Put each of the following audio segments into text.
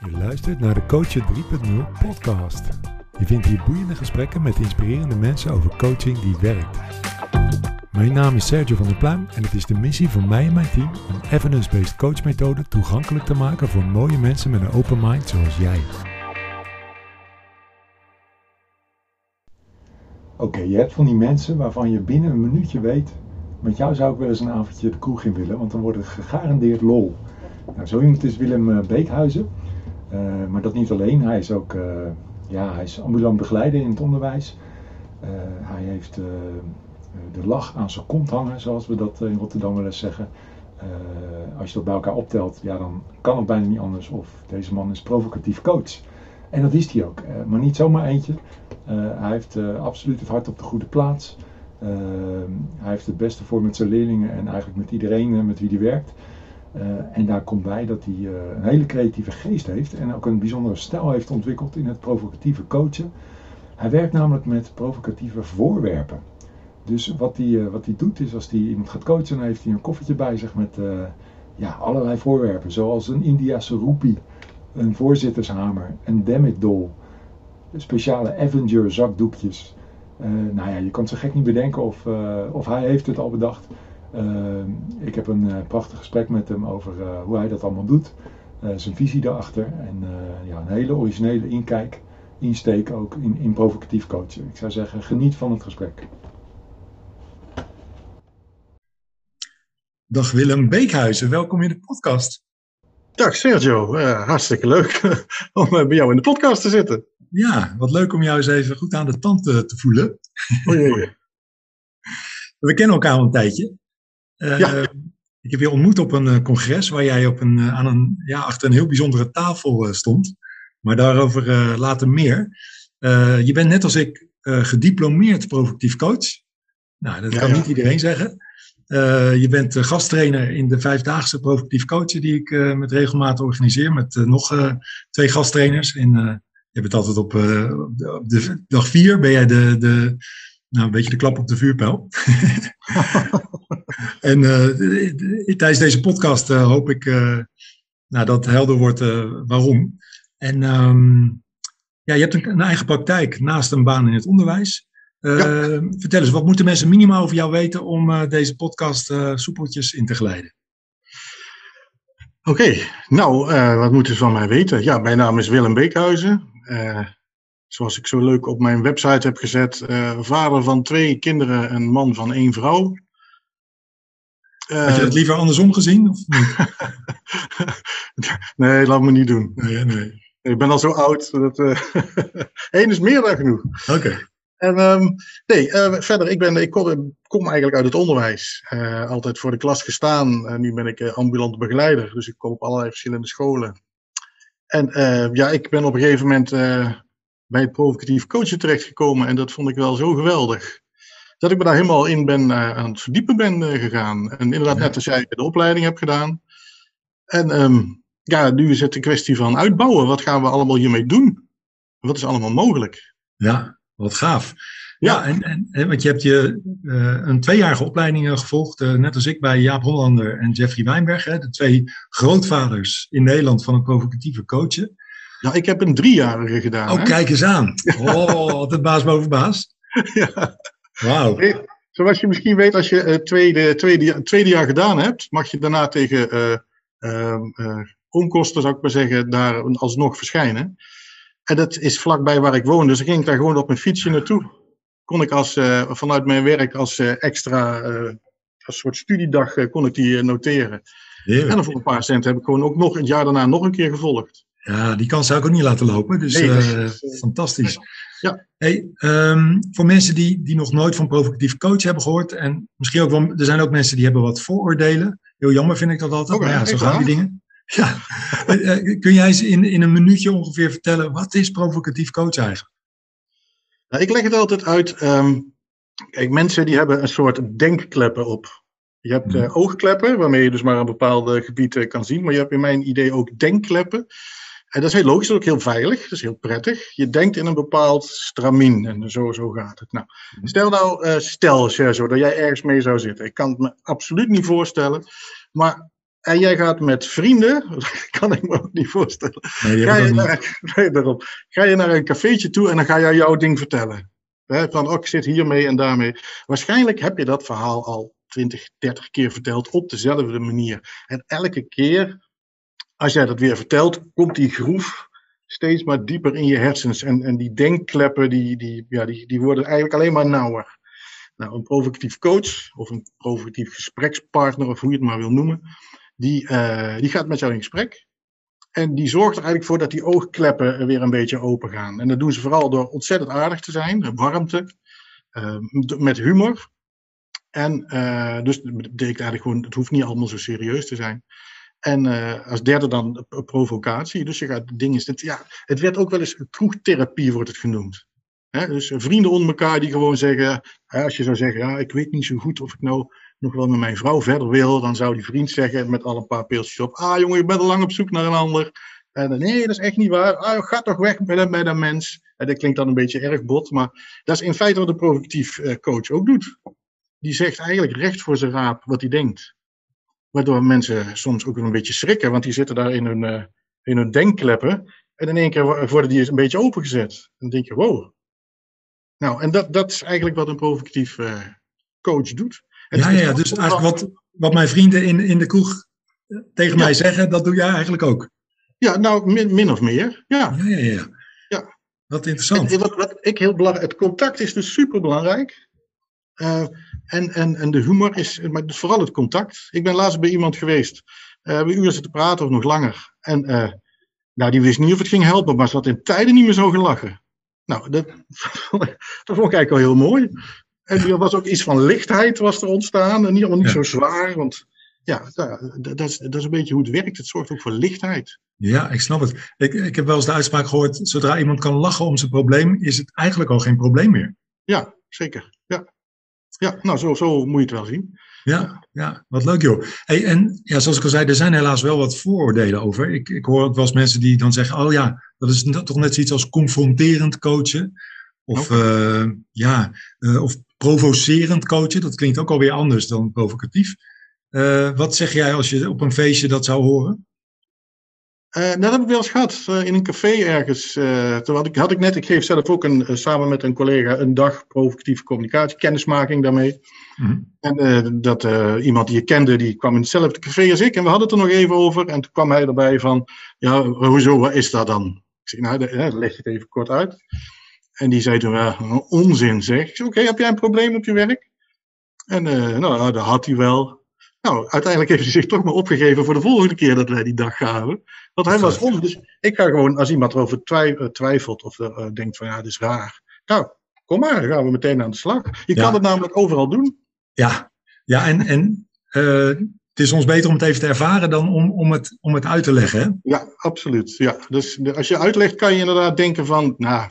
Je luistert naar de Coachen 3.0 podcast. Je vindt hier boeiende gesprekken met inspirerende mensen over coaching die werkt. Mijn naam is Sergio van der Pluim en het is de missie van mij en mijn team om evidence-based coachmethoden toegankelijk te maken voor mooie mensen met een open mind zoals jij. Oké, je hebt van die mensen waarvan je binnen een minuutje weet, met jou zou ik wel eens een avondje de kroeg in willen, want dan wordt het gegarandeerd lol. Nou, zo iemand is Willem eh, Beekhuizen, uh, maar dat niet alleen. Hij is ook uh, ja, hij is ambulant begeleider in het onderwijs. hij heeft de lach aan zijn kont hangen, zoals we dat in Rotterdam wel eens zeggen. als je dat bij elkaar optelt, ja, dan kan het bijna niet anders. Of deze man is provocatief coach. En dat is hij ook. maar niet zomaar eentje. hij heeft absoluut het hart op de goede plaats. Hij heeft het beste voor met zijn leerlingen en eigenlijk met iedereen met wie hij werkt. Uh, en daar komt bij dat hij uh, een hele creatieve geest heeft en ook een bijzondere stijl heeft ontwikkeld in het provocatieve coachen. Hij werkt namelijk met provocatieve voorwerpen. Dus wat hij, wat hij doet is als hij iemand gaat coachen, dan heeft hij een koffertje bij zich met ja, allerlei voorwerpen. Zoals een Indiase roepie, een voorzittershamer, een Dammit doll, speciale Avenger zakdoekjes. Nou ja, je kan het zo gek niet bedenken of, of hij heeft het al bedacht. Uh, ik heb een uh, prachtig gesprek met hem over uh, hoe hij dat allemaal doet. zijn visie daarachter. En ja, een hele originele inkijk, insteek ook in, in provocatief coachen. Ik zou zeggen, geniet van het gesprek. Dag Willem Beekhuizen, welkom in de podcast. Dag Sergio, hartstikke leuk om bij jou in de podcast te zitten. Ja, wat leuk om jou eens even goed aan de tand te, te voelen. Oh jee. We kennen elkaar al een tijdje. Uh, ja. Ik heb je ontmoet op een uh, congres waar jij op een, uh, aan een, ja, achter een heel bijzondere tafel stond. Maar daarover later meer. je bent net als ik gediplomeerd provocatief coach. Nou, dat ja, kan ja. niet iedereen zeggen. je bent gasttrainer in de vijfdaagse provocatief coachen die ik met regelmaat organiseer. Met nog twee gasttrainers. En, je bent altijd op, op de dag vier ben jij de, de, nou, een beetje de klap op de vuurpijl. en uh, tijdens deze podcast uh, hoop ik nou, dat helder wordt waarom. En um, ja, je hebt een, een, eigen praktijk naast een baan in het onderwijs. Ja. Vertel eens, wat moeten mensen minimaal over jou weten om deze podcast soepeltjes in te glijden? Oké, okay. nou, wat moeten ze van mij weten? Ja, mijn naam is Willem Beekhuizen zoals ik zo leuk op mijn website heb gezet, uh, vader van twee kinderen en man van één vrouw. Uh, Had je het liever andersom gezien? Of nee, laat me niet doen. Nee, nee. Ik ben al zo oud. Dat, uh, Eén is meer dan genoeg. Oké. Okay. En um, nee, verder, ik, ben, ik kom, kom, eigenlijk uit het onderwijs. altijd voor de klas gestaan. nu ben ik ambulant begeleider, dus ik kom op allerlei verschillende scholen. En ja, ik ben op een gegeven moment bij het provocatief coachen terechtgekomen. En dat vond ik wel zo geweldig. Dat ik me daar helemaal in ben uh, aan het verdiepen ben gegaan. En inderdaad, net als jij de opleiding hebt gedaan. En um, ja, nu is het een kwestie van uitbouwen. Wat gaan we allemaal hiermee doen? Wat is allemaal mogelijk? Ja, wat gaaf. Ja, en, en, want je hebt je uh, een tweejarige opleiding gevolgd, net als ik bij Jaap Hollander en Jeffrey Wijnberg, hè, de twee grootvaders in Nederland van het provocatieve coachen. Nou, ik heb een driejarige gedaan. Oh, kijk eens aan. Oh, altijd baas boven baas. ja. Wauw. Zoals je misschien weet, als je het uh, tweede, tweede, tweede jaar gedaan hebt, mag je daarna tegen onkosten, zou ik maar zeggen, daar alsnog verschijnen. En dat is vlakbij waar ik woon, dus dan ging ik daar gewoon op mijn fietsje naartoe. Kon ik als, vanuit mijn werk als extra, als soort studiedag, kon ik die noteren. Heerlijk. En dan voor een paar cent heb ik gewoon ook nog het jaar daarna nog een keer gevolgd. Ja, die kans zou ik ook niet laten lopen. Dus nee, uh, fantastisch. Ja. Hey, um, voor mensen die, die nog nooit van provocatief coach hebben gehoord. En misschien ook wel, er zijn ook mensen die hebben wat vooroordelen. Heel jammer vind ik dat altijd. Okay, maar ja, zo gaan die dingen. Ja. kun jij eens in, in een minuutje ongeveer vertellen, wat is provocatief coach eigenlijk? Nou, ik leg het altijd uit. Um, kijk, mensen die hebben een soort denkkleppen op. Je hebt uh, oogkleppen, waarmee je dus maar een bepaald gebied kan zien. Maar je hebt in mijn idee ook denkkleppen. En dat is heel logisch, dat is ook heel veilig, dat is heel prettig. Je denkt in een bepaald stramien en zo, zo gaat het. Nou, stel nou, uh, stel Sergio, dat jij ergens mee zou zitten. Ik kan het me absoluut niet voorstellen. Maar en jij gaat met vrienden, dat kan ik me ook niet voorstellen. Nee, ga, je naar, ga je naar een cafeetje toe en dan ga jij jouw ding vertellen. van, oh, ik zit hiermee en daarmee. Waarschijnlijk heb je dat verhaal al 20, 30 keer verteld op dezelfde manier. En elke keer, als jij dat weer vertelt, komt die groef steeds maar dieper in je hersens. En, en die denkkleppen, die, die, ja, die, die worden eigenlijk alleen maar nauwer. Nou, een provocatief coach of een provocatief gesprekspartner, of hoe je het maar wil noemen, die, uh, die gaat met jou in gesprek. En die zorgt er eigenlijk voor dat die oogkleppen weer een beetje open gaan. En dat doen ze vooral door ontzettend aardig te zijn, warmte, uh, met humor. En uh, dus betekent eigenlijk gewoon, het hoeft niet allemaal zo serieus te zijn. En uh, als derde dan provocatie. Dus je gaat dingen. Ja, het werd ook wel eens kroegtherapie, wordt het genoemd. Dus vrienden onder elkaar die gewoon zeggen. als je zou zeggen, ja, ik weet niet zo goed of ik nou nog wel met mijn vrouw verder wil, dan zou die vriend zeggen met al een paar pilsjes op: Ah, jongen, je bent al lang op zoek naar een ander. En dan, nee, dat is echt niet waar. Ah, ga toch weg met een mens. En dat klinkt dan een beetje erg bot, maar dat is in feite wat een provocatief uh, coach ook doet. Die zegt eigenlijk recht voor zijn raap wat hij denkt. Waardoor mensen soms ook een beetje schrikken, want die zitten daar in hun, uh, in hun denkkleppen. En in één keer worden die een beetje opengezet. En dan denk je, wow. Nou, en dat, dat is eigenlijk wat een provocatief uh, coach doet. Ja, ja, dus eigenlijk wat, wat mijn vrienden in, in de kroeg tegen mij zeggen, dat doe jij eigenlijk ook. Ja, nou, min, min of meer. Ja. Ja, ja, ja. ja. Wat interessant. En, wat, wat ik heel belangrijk, het contact is dus super belangrijk. Uh, en, en, en de humor is, maar dus vooral het contact. Ik ben laatst bij iemand geweest, uh, we uur zitten praten of nog langer. En uh, nou, die wist niet of het ging helpen, maar ze had in tijden niet meer zo gelachen. Nou, dat, dat vond ik eigenlijk al heel mooi. En er was ook iets van lichtheid was er ontstaan. En niet allemaal niet zo zwaar. Want ja, dat, is, dat is een beetje hoe het werkt. Het zorgt ook voor lichtheid. Ja, ik snap het. Ik, ik heb wel eens de uitspraak gehoord: zodra iemand kan lachen om zijn probleem, is het eigenlijk al geen probleem meer. Ja, zeker. Ja, ja nou, zo, zo moet je het wel zien. Ja, ja, wat leuk joh. Hey, en ja, zoals ik al zei, er zijn helaas wel wat vooroordelen over. Ik, ik hoor ook wel eens mensen die dan zeggen: Oh ja, dat is toch net zoiets als confronterend coachen. Of, uh, ja, uh, of provocerend coachen. Dat klinkt ook alweer anders dan provocatief. Uh, wat zeg jij als je op een feestje dat zou horen? Nou, dat heb ik wel eens gehad. In een café ergens. Toen had ik, had ik net, ik geef zelf ook een, samen met een collega een dag provocatieve communicatie, kennismaking daarmee. Mm En dat iemand die je kende, die kwam in hetzelfde café als ik. En we hadden het er nog even over. En toen kwam hij erbij van, ja, hoezo, wat is dat dan? Ik zeg, nou, leg het even kort uit. En die zei toen wel, onzin zeg. Oké, heb jij een probleem op je werk? En uh, nou, dat had hij wel. Nou, uiteindelijk heeft hij zich toch maar opgegeven voor de volgende keer dat wij die dag gaven. Want hij was om. Dus ik ga gewoon, als iemand erover eh, twijfelt of uh, denkt van ja, dit is raar. Nou, kom maar, dan gaan we meteen aan de slag. Je kan het namelijk overal doen. Ja, ja en, en uh, het is ons beter om het even te ervaren dan om, om, het, om het uit te leggen. Hè? Ja, absoluut. Ja. Dus als je uitlegt, kan je inderdaad denken van, nou,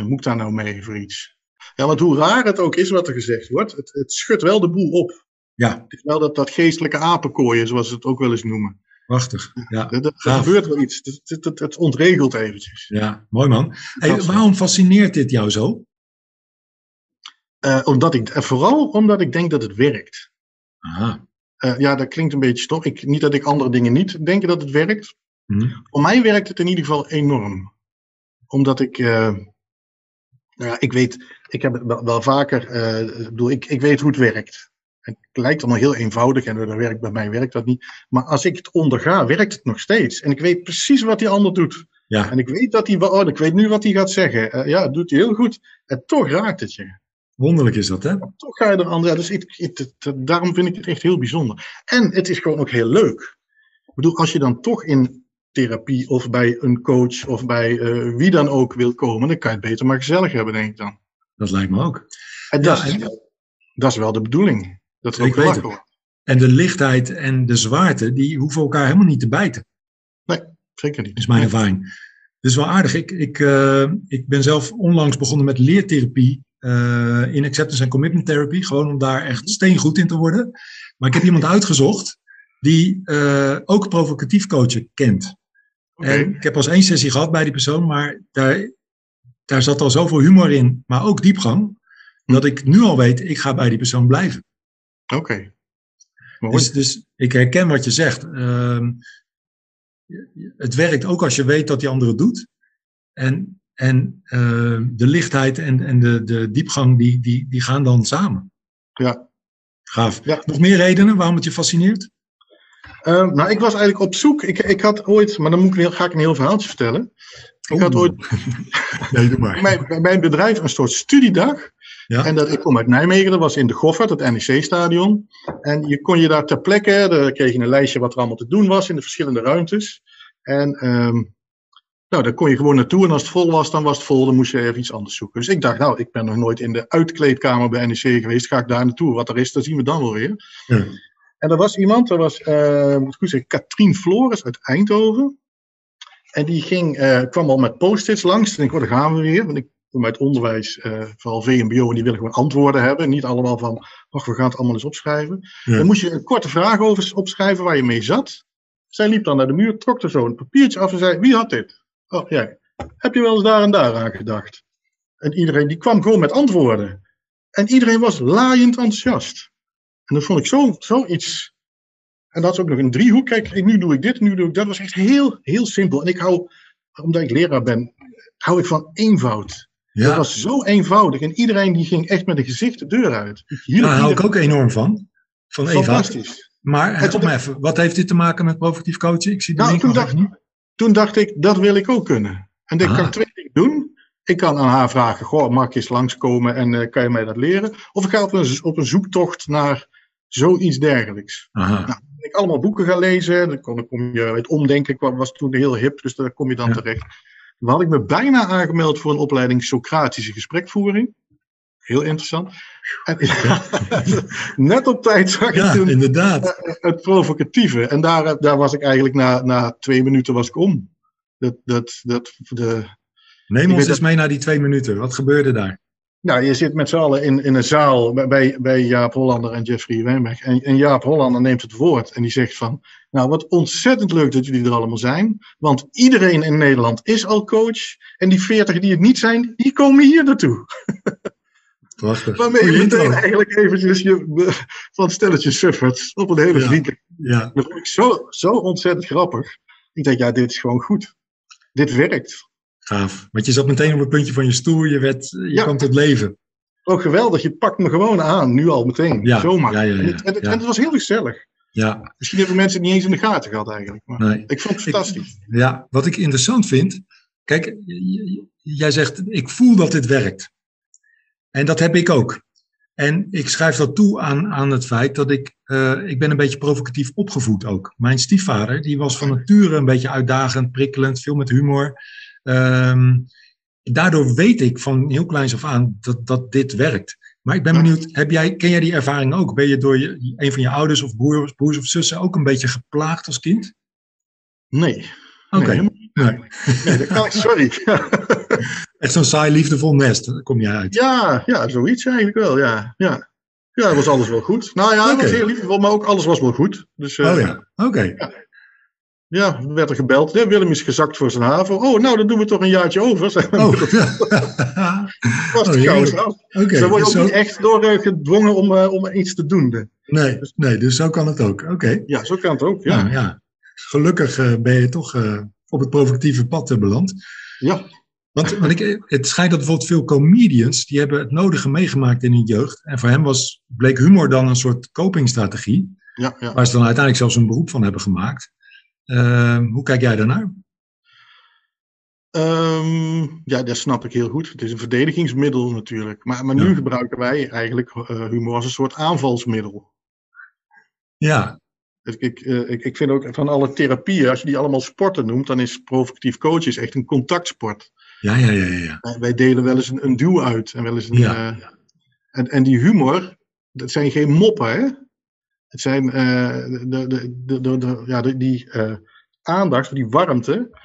en moet daar nou mee voor iets? Ja, want hoe raar het ook is wat er gezegd wordt, het, het schudt wel de boel op. Ja. Het is wel dat, dat geestelijke apenkooien, zoals ze het ook wel eens noemen. Prachtig. Ja. Er, gebeurt wel iets. Het, het, het, het, ontregelt eventjes. Ja, mooi man. Hey, waarom fascineert dit jou zo? Uh, omdat ik, uh, vooral omdat ik denk dat het werkt. Aha. Uh, ja, dat klinkt een beetje stom. Ik, niet dat ik andere dingen niet denk dat het werkt. Hmm. Voor mij werkt het in ieder geval enorm. Omdat ik nou ja, ik weet, ik heb wel, vaker, uh, bedoel, ik, ik weet hoe het werkt. Het lijkt allemaal heel eenvoudig en dat werkt, bij mij werkt dat niet. Maar als ik het onderga, werkt het nog steeds. En ik weet precies wat die ander doet. Ja. En ik weet dat hij, oh, ik weet nu wat hij gaat zeggen. Uh, ja, dat doet hij heel goed. En toch raakt het je. Wonderlijk is dat, hè? toch ga je er aan. Ja, dus ik, ik, daarom vind ik het echt heel bijzonder. En het is gewoon ook heel leuk. Ik bedoel, als je dan toch in therapie of bij een coach of bij uh, wie dan ook wil komen, dan kan je het beter maar gezellig hebben, denk ik dan. Dat lijkt me ook. En dat, is, dat is wel de bedoeling. Dat er ook gelachen wordt. En de lichtheid en de zwaarte, die hoeven elkaar helemaal niet te bijten. Nee, zeker niet. is mijn ervaring. Dat is wel aardig. Ik, ik, uh, ik ben zelf onlangs begonnen met leertherapie uh, in acceptance en commitment therapy. Gewoon om daar echt steengoed in te worden. Maar ik heb iemand uitgezocht die uh, ook provocatief coachen kent. En ik heb pas één sessie gehad bij die persoon, maar daar, daar zat al zoveel humor in, maar ook diepgang, dat ik nu al weet, ik ga bij die persoon blijven. Oké. Dus, dus ik herken wat je zegt. Ehm, het werkt ook als je weet dat die ander het doet. En, en ehm, de lichtheid en, en de, de diepgang, die, die, die gaan dan samen. Ja. Gaaf. Nog meer redenen waarom het je fascineert? Ehm, nou, ik was eigenlijk op zoek. Ik, ik had ooit, maar dan moet ik een heel, ga ik een heel verhaaltje vertellen. Ik had ooit nee, doe maar. bij, bij mijn bedrijf een soort studiedag. Ja. En dat, ik kom uit Nijmegen, dat was in de Goffert, het NEC-stadion. En je kon je daar ter plekke, daar kreeg je een lijstje wat er allemaal te doen was in de verschillende ruimtes. En ehm, nou, daar kon je gewoon naartoe. En als het vol was, dan was het vol, dan moest je even iets anders zoeken. Dus ik dacht, nou, ik ben nog nooit in de uitkleedkamer bij NEC geweest, ga ik daar naartoe. Wat er is, dat zien we dan wel weer. Ja. En er was iemand, er was, uh, moet ik goed zeggen, Katrien Flores uit Eindhoven. En die ging, eh, kwam al met post-its langs. En ik hoorde, daar gaan we weer. Want ik kom uit onderwijs, eh, vooral VMBO, en die willen gewoon antwoorden hebben. Niet allemaal van, ach, we gaan het allemaal eens opschrijven. Ja. Dan moest je een korte vraag over opschrijven waar je mee zat. Zij liep dan naar de muur, trok er zo een papiertje af en zei, wie had dit? Oh, jij. Heb je wel eens daar en daar aan gedacht? En iedereen, die kwam gewoon met antwoorden. En iedereen was laaiend enthousiast. En dat vond ik zo, zoiets. En dat is ook nog een driehoek. Kijk, nu doe ik dit, nu doe ik dat. Dat was echt heel, heel simpel. En ik hou, omdat ik leraar ben, hou ik van eenvoud. Dat was zo eenvoudig. En iedereen die ging echt met een gezicht de deur uit. Hielp daar hou ik ook enorm van. Van. Fantastisch. Maar En eh, ik- even, wat heeft dit te maken met provocatief coachen? Ik zie Nou, toen dacht, toen dacht ik, dat wil ik ook kunnen. En ik Ah. kan twee dingen doen. Ik kan aan haar vragen, goh, mag ik eens langskomen en eh, kan je mij dat leren? Of ik ga op een, op een zoektocht naar zoiets dergelijks. Aha. ben ik allemaal boeken gaan lezen. Dan kon, dan kom je, het omdenken kwam- was toen heel hip, dus daar kom je dan Ja. terecht. Dan had ik me bijna aangemeld voor een opleiding Socratische gesprekvoering. Heel interessant. En, net op tijd zag ik toen inderdaad. het provocatieve. En daar, daar was ik eigenlijk na, na twee minuten was ik om. Dat, dat, dat, de, Neem ons eens mee naar die twee minuten. Wat gebeurde daar? Nou, je zit met z'n allen in, in een zaal bij- bij, Jaap Hollander en Jeffrey Wijnberg. En, en Jaap Hollander neemt het woord en die zegt van... Nou, wat ontzettend leuk dat jullie er allemaal zijn. Want iedereen in Nederland is al coach. En die veertig die het niet zijn, die komen hier naartoe. Prachtig. Waarmee je meteen eigenlijk eventjes je, van stelletje suffert op een hele Ja. vriendelijke Ja, Dat vond ik zo, zo ontzettend grappig. Ik dacht, ja, dit is gewoon goed. Dit werkt. Gaaf. Want je zat meteen op het puntje van je stoel. Je, werd, je Ja. kwam tot leven. Ook geweldig, je pakt me gewoon aan, nu al meteen. Ja, Zomaar. ja, ja, ja, En, het, en, het, ja. en het was heel gezellig. Ja, Misschien hebben mensen het niet eens in de gaten gehad eigenlijk. Maar nee. ik vond het fantastisch. Ja, wat ik interessant vind. Kijk, jij zegt, ik voel dat dit werkt. En dat heb ik ook. En ik schrijf dat toe aan, aan het feit dat ik, eh, ik ben een beetje provocatief opgevoed ook. Mijn stiefvader, die was van nature een beetje uitdagend, prikkelend, veel met humor. Ehm, daardoor weet ik van heel kleins af aan dat, dat dit werkt. Maar ik ben benieuwd, heb jij, ken jij die ervaring ook? Ben je door je, een van je ouders of broers, broers of zussen ook een beetje geplaagd als kind? Nee. Oké. Nee. Nee. Nee, dat kan ik, sorry. Echt zo'n saai, liefdevol nest, daar kom je uit. ja, ja, zoiets eigenlijk wel, ja. Ja, ja was alles wel goed. Nou ja, was heel liefdevol, maar ook alles was wel goed. Dus eh, Oh ja, oké. ja, er werd er gebeld. Ja, Willem is gezakt voor zijn haven. Oh, nou, dan doen we toch een jaartje over. Oh, moeder. was oh, gauw. Dus je dus ook niet echt door eh, gedwongen om, eh, om iets te doen. nee, nee, dus zo kan het ook. Oké. Ja, zo kan het ook. Ja. Nou ja, gelukkig eh, ben je toch op het provocatieve pad beland. Ja. Want, want ik, het schijnt dat bijvoorbeeld veel comedians, die hebben het nodige meegemaakt in hun jeugd. En voor hen was, bleek humor dan een soort copingstrategie, Ja, ja. waar ze dan uiteindelijk zelfs een beroep van hebben gemaakt. Ehm, hoe kijk jij daarnaar? Ehm, ja, dat snap ik heel goed. Het is een verdedigingsmiddel natuurlijk. Maar, maar nu Ja. gebruiken wij eigenlijk eh, humor als een soort aanvalsmiddel. Ja, ik, eh, ik, ik vind ook van alle therapieën, als je die allemaal sporten noemt, dan is provocatief coachen is echt een contactsport. ja, ja, ja. ja. Wij delen wel eens een, een duw uit. En, wel eens een, Ja. eh, en, en die humor, dat zijn geen moppen, hè? Het zijn eh, de, de, de, de, ja, die eh, aandacht, die warmte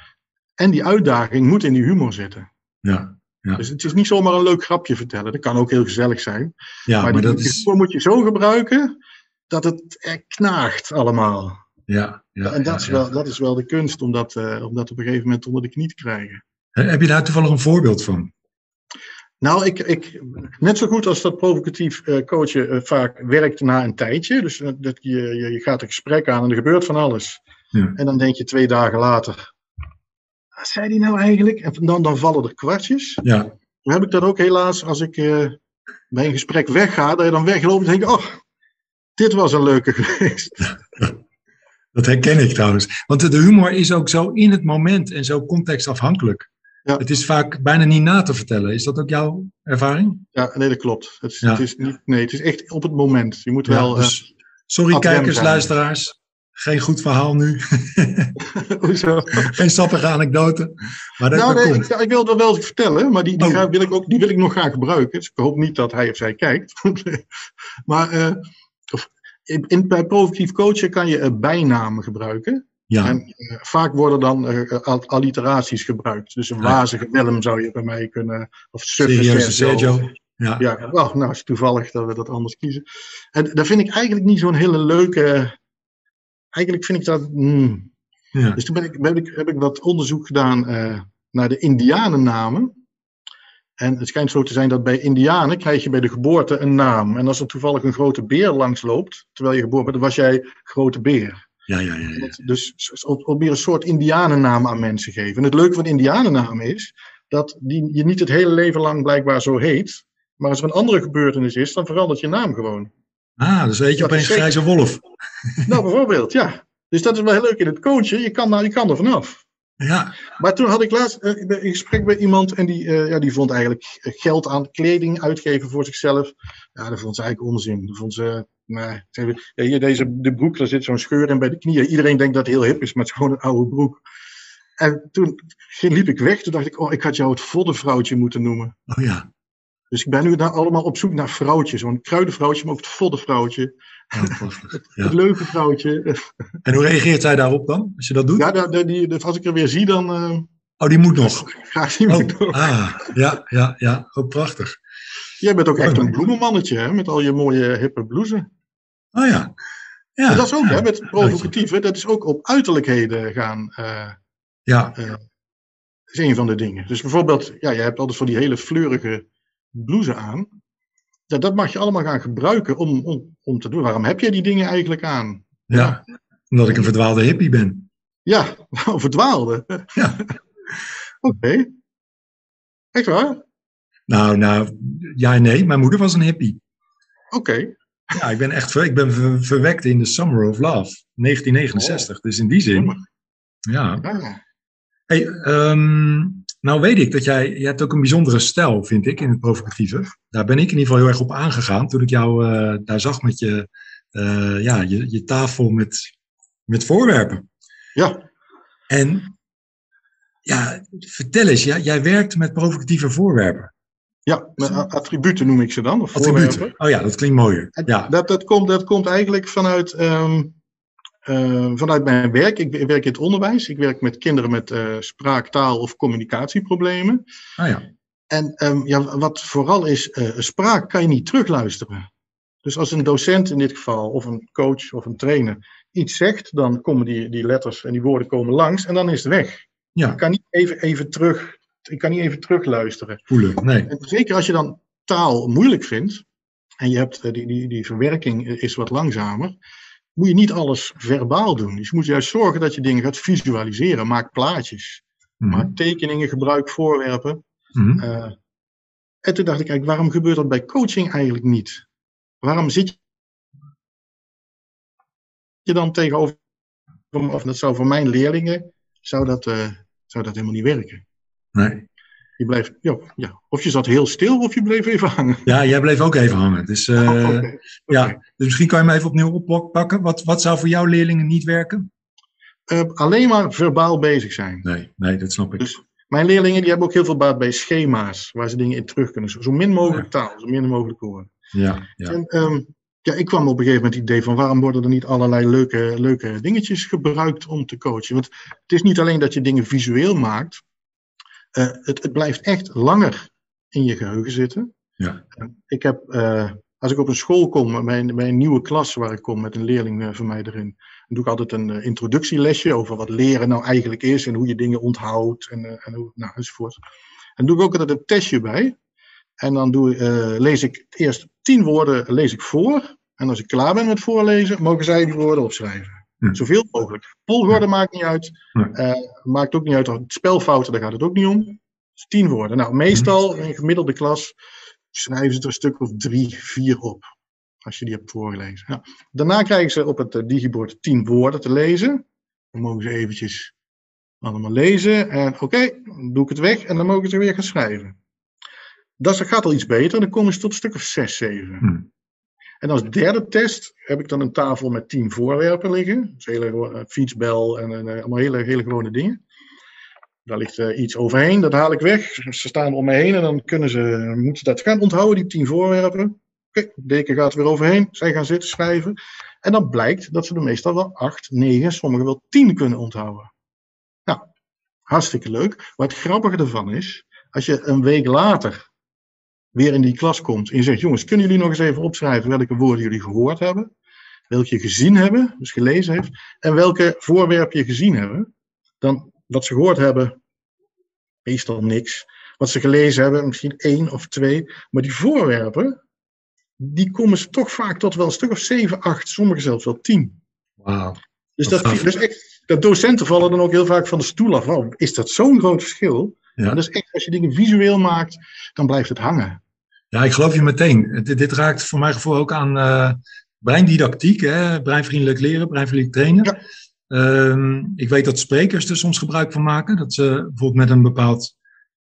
en die uitdaging moet in die humor zitten. ja. Ja. Dus het is niet zomaar een leuk grapje vertellen. Dat kan ook heel gezellig zijn. Ja, maar maar die dat is. humor moet je zo gebruiken dat het er knaagt allemaal. Ja, ja, en dat, ja, is ja. wel, dat is wel de kunst om dat, eh, om dat op een gegeven moment onder de knie te krijgen. Heb je daar toevallig een voorbeeld van? Nou, ik, ik, net zo goed als dat provocatief eh, coachen eh, vaak werkt na een tijdje. Dus dat, je, je, je gaat een gesprek aan en er gebeurt van alles. Ja. En dan denk je twee dagen later, wat zei die nou eigenlijk? En dan, dan vallen er kwartjes. Ja, Dan heb ik dat ook helaas als ik eh, bij een gesprek wegga, dat je dan wegloopt en denkt, oh, dit was een leuke geweest. dat herken ik trouwens. Want de humor is ook zo in het moment en zo contextafhankelijk. Ja. Het is vaak bijna niet na te vertellen. Is dat ook jouw ervaring? Ja, nee, dat klopt. Het Ja. het is niet, nee, het is echt op het moment. Je moet wel... Dus, sorry ad rem kijkers, zijn. luisteraars. Geen goed verhaal nu. eh, hoezo? Geen sappige anekdote. Maar dat, Nou, nee, komt. ik, ik wil dat wel vertellen, maar die, die, Oh. ga- wil ik ook, die wil ik nog graag gebruiken. Dus ik hoop niet dat hij of zij kijkt. maar eh, of, in, in- bij provocatief coachen kan je eh, bijnamen gebruiken. Ja, En eh, vaak worden dan eh, al- alliteraties gebruikt. Dus een wazige Willem zou je bij mij kunnen. Of serieuze Sergio. Ja, Ja, wel, nou is het toevallig dat we dat anders kiezen. En dat vind ik eigenlijk niet zo'n hele leuke. Eigenlijk vind ik dat. hmm. ja. Dus toen ben ik, heb, ik, heb ik wat onderzoek gedaan eh, naar de Indianennamen. En het schijnt zo te zijn dat bij Indianen krijg je bij de geboorte een naam. En als er toevallig een grote beer langs loopt, terwijl je geboren bent, dan was jij grote beer. Ja, ja, ja, ja. Dus probeer een soort Indianennaam aan mensen te geven. En het leuke van Indianennaam is dat die je niet het hele leven lang blijkbaar zo heet. Maar als er een andere gebeurtenis is, dan verandert je naam gewoon. Ah, dus weet je opeens grijze wolf. Nou, bijvoorbeeld, ja. Dus dat is wel heel leuk in het coachen. Je kan, nou, je kan er vanaf. Ja, Maar toen had ik laatst eh, ben in gesprek bij iemand en die, eh, ja, die vond eigenlijk eh, geld aan kleding uitgeven voor zichzelf. Ja, dat vond ze eigenlijk onzin. Dat vond ze, hier deze, de broek, daar zit zo'n scheur in bij de knieën. Iedereen denkt dat het heel hip is, maar het is gewoon een oude broek. En toen liep ik weg, toen dacht ik, oh, ik had jou het voddenvrouwtje moeten noemen. oh ja. Dus ik ben nu daar allemaal op zoek naar vrouwtjes. Zo'n kruidenvrouwtje, maar ook het voddenvrouwtje. Oh. Ja. Het leuke vrouwtje. En hoe reageert zij daarop dan, als je dat doet? Ja, dat, dat- die, dat- als ik er weer zie, dan eh, Oh, die moet nog. ik die Oh, weer door. ah, ja, ja, ja. Oh, prachtig. Jij bent ook echt Oh. een bloemenmannetje, hè? Met al je mooie hippe blouses. Oh ja. Ja, En dat is ook, ja. hè, met provocatief, hè, dat is ook op uiterlijkheden gaan. eh Ja, is een van de dingen. Dus bijvoorbeeld, ja, je hebt altijd van die hele fleurige blouse aan. Ja, dat mag je allemaal gaan gebruiken om, om, om te doen. Waarom heb je die dingen eigenlijk aan? ja. Omdat ik een verdwaalde hippie ben. Ja, verdwaalde. Ja. Oké. Echt waar? Nou, nou, ja en nee. Mijn moeder was een hippie. Oké. Ja, ik ben echt ver, ik ben ver- verwekt in de Summer of Love, 1969. Dus in die zin, ja. Ja. Hey, ehm, nou weet ik dat jij, je hebt ook een bijzondere stijl, vind ik, in het provocatieve. Daar ben ik in ieder geval heel erg op aangegaan toen ik jou eh, daar zag met je, eh, ja, je, je tafel met, met voorwerpen. ja. En ja, vertel eens, jij, jij werkt met provocatieve voorwerpen. Ja, attributen noem ik ze dan. Of Attributen. Oh ja, dat klinkt mooier. Ja, Dat, dat, komt, dat komt eigenlijk vanuit, ehm, eh, vanuit mijn werk. Ik, werk in het onderwijs. Ik werk met kinderen met eh, spraak, taal of communicatieproblemen. oh ja. En ehm, ja, wat vooral is, eh, spraak kan je niet terugluisteren. Dus als een docent in dit geval, of een coach of een trainer iets zegt, dan komen die, die letters en die woorden komen langs en dan is het weg. Ja, kan niet even, even terug, ik kan niet even terugluisteren. voelen. Nee. En zeker als je dan taal moeilijk vindt, en je hebt eh, die, die, die verwerking is wat langzamer, moet je niet alles verbaal doen. Dus je moet juist zorgen dat je dingen gaat visualiseren. Maak plaatjes, Mhm. maak tekeningen, gebruik voorwerpen. Mhm. Eh, en toen dacht ik, kijk, waarom gebeurt dat bij coaching eigenlijk niet? Waarom zit je dan tegenover, of dat zou voor mijn leerlingen, zou dat, eh, zou dat helemaal niet werken. Nee. Je blijft, ja, ja, of je zat heel stil of je bleef even hangen. Ja, jij bleef ook even hangen. Dus, eh, Oh, ja, dus misschien kan je hem even opnieuw oppakken. Wat, wat zou voor jouw leerlingen niet werken? Eh, alleen maar verbaal bezig zijn. Nee, nee, dat snap ik. Dus mijn leerlingen die hebben ook heel veel baat bij schema's, waar ze dingen in terug kunnen. Zo, zo min mogelijk taal, zo min mogelijk woorden. Ja, ja. En ehm, ja, ik kwam op een gegeven moment het idee van waarom worden er niet allerlei leuke, leuke dingetjes gebruikt om te coachen. Want het is niet alleen dat je dingen visueel maakt, eh, het, het blijft echt langer in je geheugen zitten. Ja. Ik heb, eh, als ik op een school kom, bij een, bij een nieuwe klas waar ik kom met een leerling eh, van mij erin, doe ik altijd een introductielesje over wat leren nou eigenlijk is en hoe je dingen onthoudt en, en hoe, nou, enzovoort. En doe ik ook altijd een testje bij. En dan doe, lees ik eerst tien woorden lees ik voor. En als ik klaar ben met voorlezen, mogen zij die woorden opschrijven. Hm. Zoveel mogelijk. Volgorde maakt niet uit. Uh, maakt ook niet uit. Spelfouten, daar gaat het ook niet om. Dus tien woorden. Nou, meestal in een gemiddelde klas schrijven ze er een stuk of drie, vier op. Als je die hebt voorgelezen. Nou, daarna krijgen ze op het uh, digibord tien woorden te lezen. Dan mogen ze eventjes allemaal lezen. En oké, okay, dan doe ik het weg. En dan mogen ze weer gaan schrijven. Dat gaat al iets beter. Dan komen ze tot een stuk of zes, zeven. Hm. En als derde test heb ik dan een tafel met tien voorwerpen liggen. Dus hele uh, fietsbel en uh, allemaal hele, hele gewone dingen. Daar ligt uh, iets overheen, dat haal ik weg. Ze staan om me heen en dan kunnen ze, moeten ze dat gaan onthouden, die tien voorwerpen. Oké, deken gaat er weer overheen. Zij gaan zitten schrijven. En dan blijkt dat ze er meestal wel acht, negen, sommigen wel tien kunnen onthouden. Nou, hartstikke leuk. Maar het grappige ervan is, als je een week later weer in die klas komt en je zegt, jongens, kunnen jullie nog eens even opschrijven welke woorden jullie gehoord hebben, welke je gezien hebben, dus gelezen heeft, en welke voorwerpen je gezien hebben, dan wat ze gehoord hebben, meestal niks. Wat ze gelezen hebben, misschien één of twee, maar die voorwerpen, die komen ze toch vaak tot wel een stuk of zeven, acht, sommigen zelfs wel tien. Wauw. Dus dat, dus echt, dat docenten vallen dan ook heel vaak van de stoel af. Is dat zo'n groot verschil? Ja. Dus echt, als je dingen visueel maakt, dan blijft het hangen. Ja, ik geloof je meteen. Dit, dit raakt voor mijn gevoel ook aan uh, breindidactiek, hè? breinvriendelijk leren, breinvriendelijk trainen. Ja. Um, ik weet dat sprekers er soms gebruik van maken. Dat ze bijvoorbeeld met een bepaald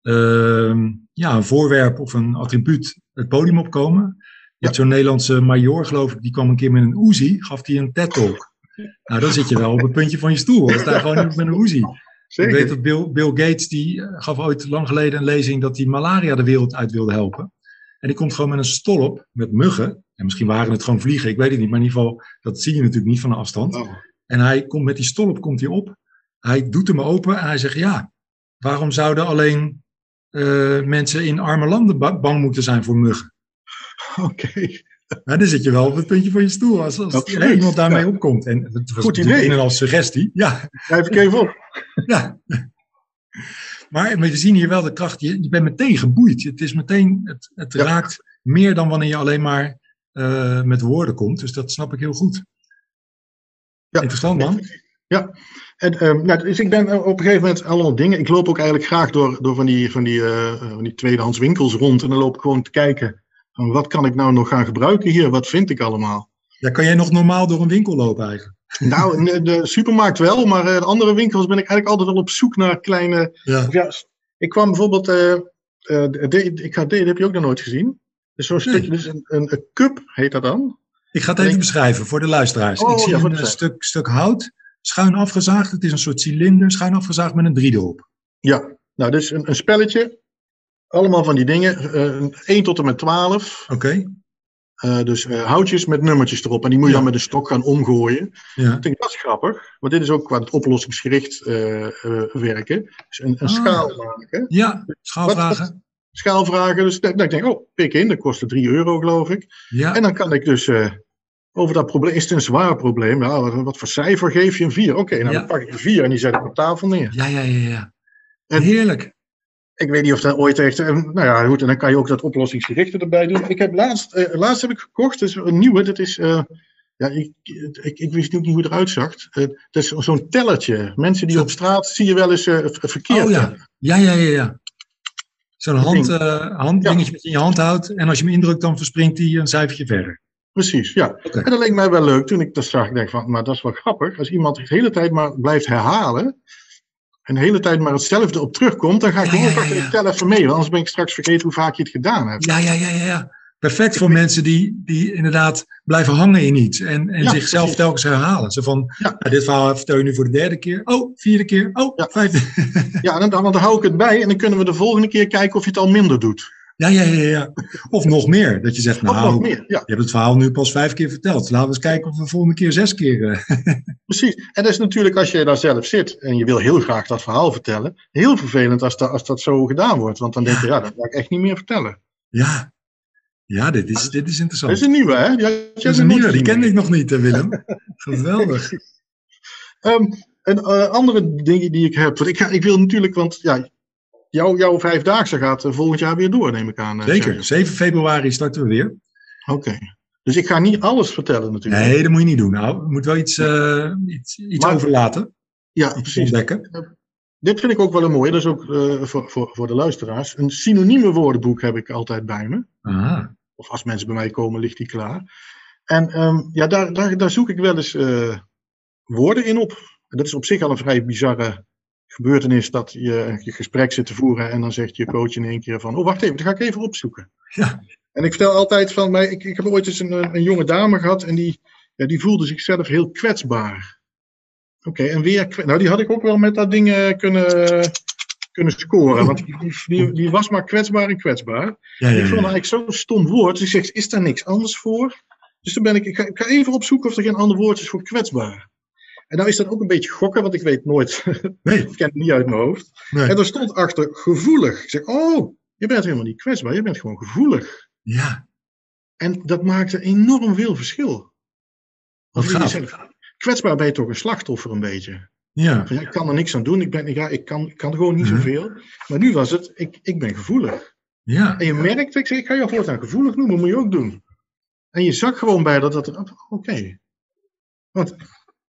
uh, ja, een voorwerp of een attribuut het podium opkomen. Je hebt zo'n Nederlandse major, geloof ik, die kwam een keer met een Uzi, gaf die een TED-talk. Nou, dan zit je wel op het puntje van je stoel. Dan sta je gewoon niet met een Uzi. Zeker. Ik weet dat Bill, Bill Gates, die gaf ooit lang geleden een lezing dat hij malaria de wereld uit wilde helpen. En die komt gewoon met een stolp met muggen. En misschien waren het gewoon vliegen, ik weet het niet. Maar in ieder geval, dat zie je natuurlijk niet van de afstand. Oh. En hij komt met die stolp komt hij op. Hij doet hem open en hij zegt, ja, waarom zouden alleen uh, mensen in arme landen bang moeten zijn voor muggen? Oké. Okay. Nou, dan zit je wel op het puntje van je stoel als, als Absoluut. iemand daarmee Ja. opkomt. En het was Goed idee. een en al suggestie. Ja, Schrijf ik even op. ja. Maar, we zien hier wel de kracht. Je, je bent meteen geboeid. Het is meteen, het, het Ja. raakt meer dan wanneer je alleen maar eh, met woorden komt. Dus dat snap ik heel goed. Ja. Interessant man. En, ehm, nou, dus ik ben eh, op een gegeven moment allemaal dingen. Ik loop ook eigenlijk graag door, door van, die, van, die, eh, van die tweedehands winkels rond. En dan loop ik gewoon te kijken. Van wat kan ik nou nog gaan gebruiken hier? Wat vind ik allemaal? Ja, kan jij nog normaal door een winkel lopen eigenlijk? Nou, de, de supermarkt wel, maar eh, de andere winkels ben ik eigenlijk altijd wel op zoek naar kleine. Ja. Ja, ik kwam bijvoorbeeld. de- de- ik ga dit heb je ook nog nooit gezien. Dus zo'n Nee. stukje, dus een, een, een cup heet dat dan. Ik ga het even beschrijven voor de luisteraars. Oh, ik zie ja, een stuk, stuk hout, schuin afgezaagd. Het is een soort cilinder, schuin afgezaagd met een drie erop. Ja, nou, dus een, een spelletje. Allemaal van die dingen. eh 1 tot en met 12. Oké. Eh, dus eh, houtjes met nummertjes erop. En die moet je Ja. dan met een stok gaan omgooien. Ja. Ik denk dat is grappig. Want dit is ook qua het oplossingsgericht eh, werken. Dus een, een Ah. schaal maken. ja, schaalvragen. Schaalvragen. Dus dat, dat ik denk, oh, pik in. Dat kostte 3 euro, geloof ik. Ja. En dan kan ik dus over dat probleem. Is het een zwaar probleem? Ja, wat, wat voor cijfer geef je een 4? Oké, nou Ja. dan pak ik een 4 en die zet ik op tafel neer. Ja, ja, ja, ja. En- Heerlijk. Ik weet niet of dat ooit echt. eh, Nou ja, goed, en dan kan je ook dat oplossingsgerichte erbij doen. Ik heb laatst, eh, laatst heb ik gekocht, dus een nieuwe. Dat is. eh, ja, ik, ik, ik wist ook niet hoe het eruit zag. Dat is zo'n tellertje. Mensen die Zo. op straat zie je wel eens ver- verkeerd. Oh ja. Ja, ja, ja, ja. Zo'n hand, ding. handdingetje wat je in je hand houdt. En als je hem indrukt, dan verspringt hij een cijfertje verder. Precies, ja. En dat leek mij wel leuk toen ik dat zag. Ik denk van, maar dat is wel grappig. Als iemand de hele tijd maar blijft herhalen. En de hele tijd maar hetzelfde op terugkomt. Dan ga ik Ja, gewoon ja, tel even mee. Want anders ben ik straks vergeten hoe vaak je het gedaan hebt. Ja, ja, ja, ja. ja. Perfect voor mensen die, die inderdaad blijven hangen in iets. En, en Ja, zichzelf precies. telkens herhalen. Zo van, Ja. nou, dit verhaal vertel je nu voor de derde keer. Oh, vierde keer. Oh, Ja. vijfde. Ja, dan, dan hou ik het bij. En dan kunnen we de volgende keer kijken of je het al minder doet. Ja, ja, ja, ja. Of nog meer. Dat je zegt, nou, nog meer. Ja, je hebt het verhaal nu pas vijf keer verteld. Laten we eens kijken of we de volgende keer zes keer... eh, precies. En dat is natuurlijk als je daar zelf zit. En je wil heel graag dat verhaal vertellen. Heel vervelend als, dat als dat zo gedaan wordt. Want dan denk je, ja, dat ga ik echt niet meer vertellen. ja. Ja, dit is, dit is interessant. Dat is een nieuwe, hè? Dat is een nieuwe, die kende ik nog niet, Willem. Geweldig. Ehm, en eh, andere dingen die ik heb. Want ik, ga, ik wil natuurlijk, want ja, jouw, jouw vijfdaagse gaat eh, volgend jaar weer door, neem ik aan. eh, Zeker. Sergio. 7 februari starten we weer. Oké. Dus ik ga niet alles vertellen natuurlijk. Nee, dat moet je niet doen. Nou, je moet wel iets, eh, iets, iets Maar- overlaten. ja, Iets precies. ontdekken. Dit vind ik ook wel een mooie. Dat is ook voor, voor, voor de luisteraars. Een synonieme woordenboek heb ik altijd bij me. Aha. Of als mensen bij mij komen, ligt die klaar. En ehm, ja, daar, daar, daar zoek ik wel eens woorden in op. En dat is op zich al een vrij bizarre gebeurtenis dat je je gesprek zit te voeren en dan zegt je coach in één keer van, oh wacht even, dat ga ik even opzoeken. Ja. En ik vertel altijd van, mij, ik, ik heb ooit eens een, een jonge dame gehad en die, ja, die voelde zichzelf heel kwetsbaar. Oké, en weer, nou die had ik ook wel met dat ding eh, kunnen, kunnen scoren, want die, die, die was maar kwetsbaar en kwetsbaar. Ja, Ik vond eigenlijk zo'n stom woord. Dus ik zeg, is daar niks anders voor? Dus toen ben ik, ik ga, ik ga even opzoeken of er geen ander woord is voor kwetsbaar. En nou is dat ook een beetje gokken, want ik weet nooit, Nee, ik ken het niet uit mijn hoofd. nee. En er stond achter gevoelig. Ik zeg, oh, je bent helemaal niet kwetsbaar, je bent gewoon gevoelig. Ja, En dat maakte enorm veel verschil. wat Want kwetsbaar ben je toch een slachtoffer een beetje. Ja, Van, ja, ik kan er niks aan doen, ik, ben, ja, ik, kan, ik kan gewoon niet Mhm. zoveel. Maar nu was het, ik, ik ben gevoelig. ja, En je merkt, ik zeg, ik ga je voortaan gevoelig noemen, moet je ook doen. En je zag gewoon bij dat dat, oké. Want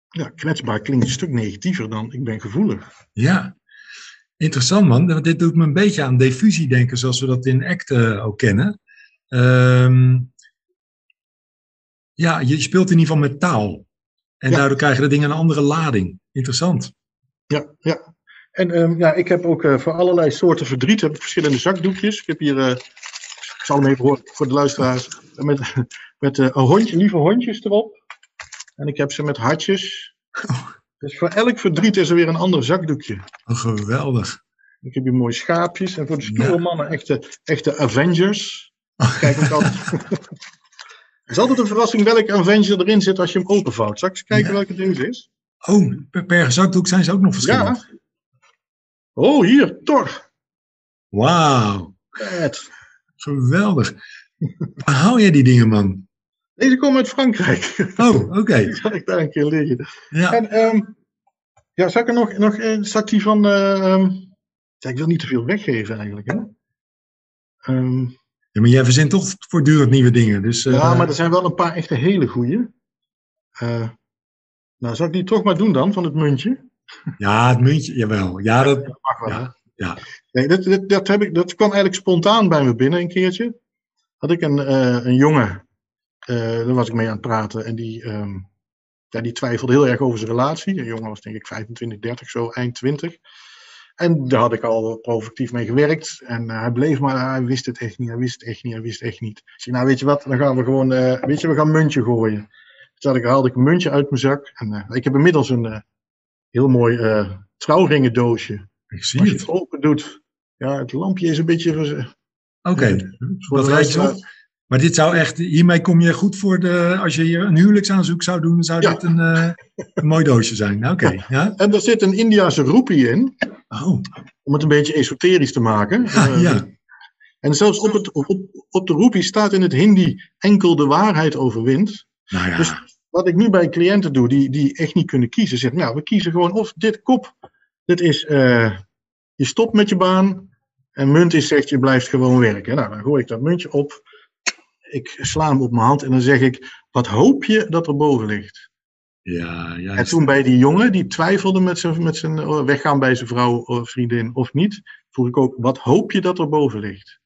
ja, kwetsbaar klinkt een stuk negatiever dan ik ben gevoelig. ja. Interessant man, want dit doet me een beetje aan diffusie denken zoals we dat in ACT eh, ook kennen. Ehm, ja, je speelt in ieder geval met taal. En Ja. daardoor krijgen de dingen een andere lading. Interessant. Ja, ja. En ehm, ja, ik heb ook eh, voor allerlei soorten verdriet heb ik verschillende zakdoekjes. Ik heb hier, eh, ik zal hem even horen voor de luisteraars, met, met een hondje, lieve hondjes erop. En ik heb ze met hartjes. Dus voor elk verdriet is er weer een ander zakdoekje. Oh, geweldig. Ik heb hier mooie schaapjes. En voor de stoere Ja. mannen echte, echte Avengers. Kijk ook altijd. Het is altijd een verrassing welke Avenger erin zit als je hem openvouwt. Zal ik eens kijken Ja. welke deze is? Oh, per, per zakdoek zijn ze ook nog verschillend. Ja. Oh, hier, Thor. Wauw, geweldig. Waar haal jij die dingen, man? Deze komen uit Frankrijk. Oh, oké. Die zag ik daar een keer liggen. Ja. En ehm, ja, zal ik er nog, nog een die van... eh, ehm, ja, ik wil niet te veel weggeven eigenlijk. Hè? Ehm, ja, maar jij verzint toch voortdurend nieuwe dingen. Dus, eh, ja, maar er zijn wel een paar echte hele goeie. Eh, nou, zal ik die toch maar doen dan, van het muntje? ja, het muntje, jawel. Ja, dat, Dat mag wel. Ja, ja. Nee, dat, dat, dat, heb ik, dat kwam eigenlijk spontaan bij me binnen een keertje. Had ik een, eh, een jongen, eh, daar was ik mee aan het praten. En die, ehm, ja, die twijfelde heel erg over zijn relatie. Een jongen was denk ik 25, 30 zo, eind 20. En daar had ik al provocatief mee gewerkt. En eh, hij bleef maar, hij wist het echt niet, hij wist het echt niet, hij wist het echt niet. Ik zei, nou weet je wat, dan gaan we gewoon, eh, weet je, we gaan een muntje gooien. Toen had ik, haalde ik een muntje uit mijn zak. En eh, ik heb inmiddels een eh, heel mooi eh trouwringendoosje. ik zie Als je het. het open doet, ja, het lampje is een beetje. Oké, wat de rijdt je op? Maar dit zou echt, hiermee kom je goed voor de, als je hier een huwelijksaanzoek zou doen, zou Ja. dit een, eh, een mooi doosje zijn. Nou, Oké, ja? En er zit een Indiase roepie in, Oh, om het een beetje esoterisch te maken. ja, Eh, ja. En zelfs op, het, op, op de roepie staat in het Hindi enkel de waarheid overwint. Nou ja, Dus wat ik nu bij cliënten doe, die, die echt niet kunnen kiezen, zeg nou, we kiezen gewoon of dit kop, dit is, eh, je stopt met je baan, en munt is zegt, je blijft gewoon werken. Nou, dan gooi ik dat muntje op, ik sla hem op mijn hand en dan zeg ik, wat hoop je dat er boven ligt? ja, ja. En toen bij die jongen, die twijfelde met zijn, met zijn eh, weggaan bij zijn vrouw of vriendin of niet, vroeg ik ook, wat hoop je dat er boven ligt?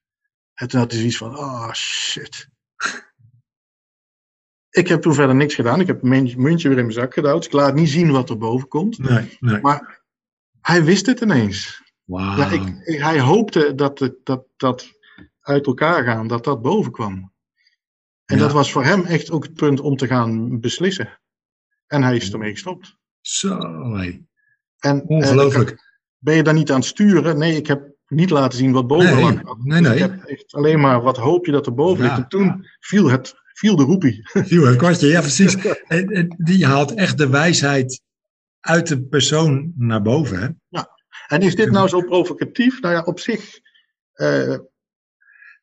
En toen had hij zoiets van, oh shit. Ik heb toen verder niks gedaan. Ik heb mijn muntje weer in mijn zak gedouwd. Ik laat niet zien wat er boven komt. Nee, nee. Maar hij wist het ineens. Ja, ik, ik- hij hoopte dat, het, dat dat uit elkaar gaan, dat dat boven kwam. En Ja. dat was voor hem echt ook het punt om te gaan beslissen. En hij is ermee gestopt. Zo. En, eh, ongelooflijk. ben je dan niet aan het sturen? Nee, ik heb niet laten zien wat boven Nee, lag. nee, Ik nee. heb echt alleen maar, wat hoop je dat er boven Ja, ligt? En toen viel, het, viel de roepie. Viel het kwartje, ja precies. En, en die haalt echt de wijsheid uit de persoon naar boven, hè? En is dit nou zo provocatief? Nou ja, op zich, eh,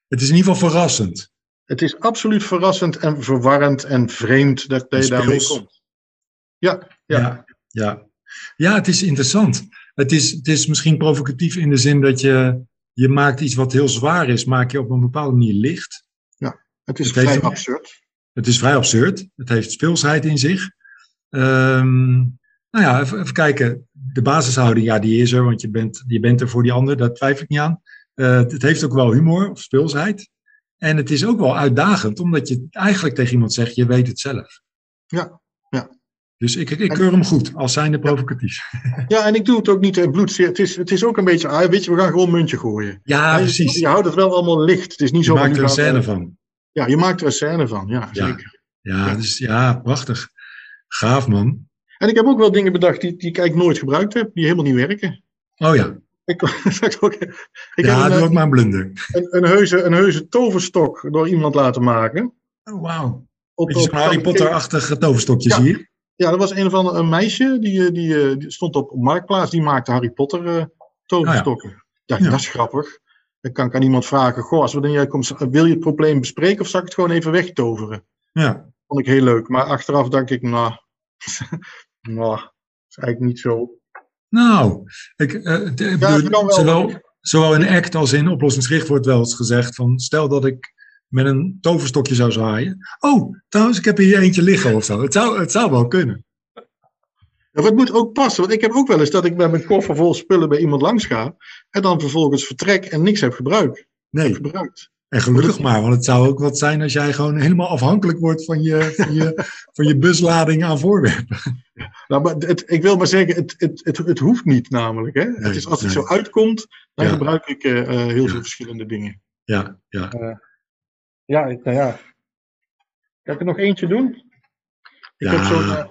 Het is in ieder geval verrassend. Het is absoluut verrassend en verwarrend en vreemd dat, je daarmee komt. Ja, ja. Ja, ja. Ja, het is interessant. Het is, het is misschien provocatief in de zin dat je, je maakt iets wat heel zwaar is, maak je op een bepaalde manier licht. Het is Het vrij heeft- absurd. Het is vrij absurd. Het heeft speelsheid in zich. Ehm, nou ja, even, even kijken. De basishouding, ja, die is er, want je bent, je bent er voor die ander, daar twijfel ik niet aan. Eh, het heeft ook wel humor of speelsheid. En het is ook wel uitdagend, omdat je eigenlijk tegen iemand zegt, je weet het zelf. Ja, ja. Dus ik, ik keur hem goed, als zijnde provocatief. Ja, en ik doe het ook niet in bloed. Het is, het is ook een beetje, ah, weet je, we gaan gewoon een muntje gooien. Ja, precies. je houdt het wel allemaal licht. Het is niet Je zo maakt er een scène van. Ja, je maakt er een scène van. Ja, Ja. zeker. Ja, dus, ja, prachtig. Gaaf, man. En ik heb ook wel dingen bedacht die, die ik eigenlijk nooit gebruikt heb, die helemaal niet werken. Oh ja, Ik, ook, ik ja heb een, ook maar een blunder. een, een, heuse, een heuse toverstok door iemand laten maken. Oh, wauw. Op, zo'n Harry Potter-achtige toverstokjes Ja. hier. Ja, dat was een van een meisje die, eh, die, eh, die stond op Marktplaats. Die maakte Harry Potter eh, toverstokken. Ja, Ja. dat is grappig. Dan kan ik aan iemand vragen: Goh, als wanneer jij komt, wil je het probleem bespreken of zal ik het gewoon even wegtoveren? Ja, Vond ik heel leuk. Maar achteraf dacht ik: Nou, nou, dat is eigenlijk niet zo. Nou, ik, eh, Ja, bedoel, zowel, zowel in ACT als in oplossingsgericht wordt wel eens gezegd van, stel dat ik met een toverstokje zou zwaaien. Oh, trouwens, ik heb hier eentje liggen of zo. Het zou, het zou wel kunnen. Ja, het moet ook passen. Want ik heb ook wel eens dat ik met mijn koffer vol spullen bij iemand langs ga. En dan vervolgens vertrek en niks heb gebruikt. Nee, gebruikt. En gelukkig maar, want het zou ook wat zijn als jij gewoon helemaal afhankelijk wordt van je, van je, van je buslading aan voorwerpen. Nou, maar het, ik wil maar zeggen, het, het, het, het hoeft niet namelijk. Hè? het is, als het nee. zo uitkomt, dan Ja. gebruik ik eh, eh, heel Ja. veel verschillende dingen. Ja, ja. Ja, ik, nou ja. Kan ik er nog eentje doen? Ik Ja. heb zo'n eh,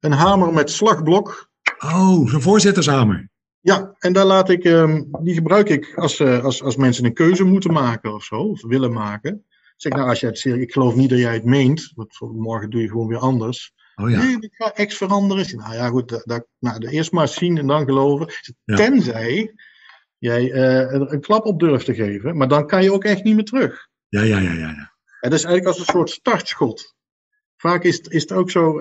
een hamer met slagblok. Oh, zo'n voorzittershamer. Ja, en daar laat ik, ehm, die gebruik ik als, eh, als, als mensen een keuze moeten maken of zo, of willen maken. Zeg nou, als jij het ik geloof niet dat jij het meent, want voor morgen doe je gewoon weer anders. Oh ja. Nee, ik ga X veranderen. Nou ja, goed, dat, dat, nou, de eerst maar zien en dan geloven. Ja. Tenzij jij eh, er een klap op durft te geven, maar dan kan je ook echt niet meer terug. Ja, ja, ja, ja. ja. Het is eigenlijk als een soort startschot. Vaak is, is het ook zo,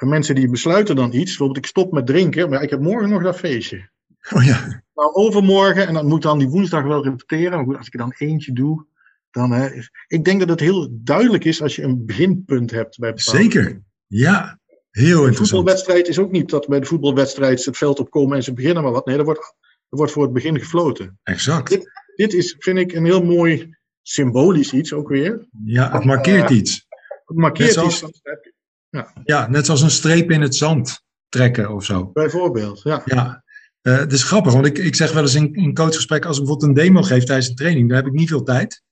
eh, mensen die besluiten dan iets, bijvoorbeeld ik stop met drinken, maar ik heb morgen nog dat feestje. Oh ja. Nou, overmorgen, en dan moet ik dan die woensdag wel repeteren, maar goed, als ik er dan eentje doe, dan... hè, ik denk dat het heel duidelijk is als je een beginpunt hebt bij bepaalde Zeker. Ja, heel Een interessant. voetbalwedstrijd is ook niet dat bij de voetbalwedstrijd ze het veld opkomen en ze beginnen maar wat. Nee, er wordt, er wordt voor het begin gefloten. Exact. Dit is, vind ik, een heel mooi symbolisch iets ook weer. Ja, het markeert iets. Het markeert iets. Zoals- Ja, net zoals een streep in het zand trekken of zo. Bijvoorbeeld, ja. Ja, Eh het is grappig, want ik, ik zeg wel eens in, in coachgesprekken, als ik bijvoorbeeld een demo geef tijdens een training, dan heb ik niet veel tijd.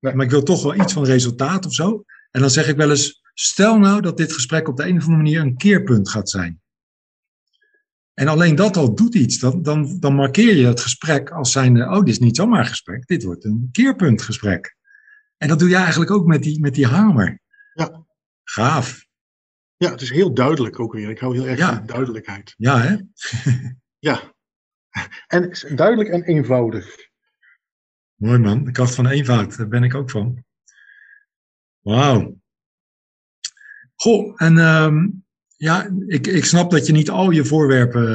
Nee. Maar ik wil toch wel iets van resultaat of zo. En dan zeg ik wel eens, stel nou dat dit gesprek op de een of andere manier een keerpunt gaat zijn. En alleen dat al doet iets. Dan, dan, dan markeer je het gesprek als zijnde, oh, dit is niet zomaar een gesprek, dit wordt een keerpuntgesprek. En dat doe je eigenlijk ook met die, met die hamer. Ja. Gaaf. Ja, het is heel duidelijk ook weer. Ik hou heel erg Ja. van duidelijkheid. Ja, hè? Ja. En duidelijk en eenvoudig. Mooi man, de kracht van eenvoud, daar ben ik ook van. Wauw. Goh, en ehm, ja, ik, ik snap dat je niet al je voorwerpen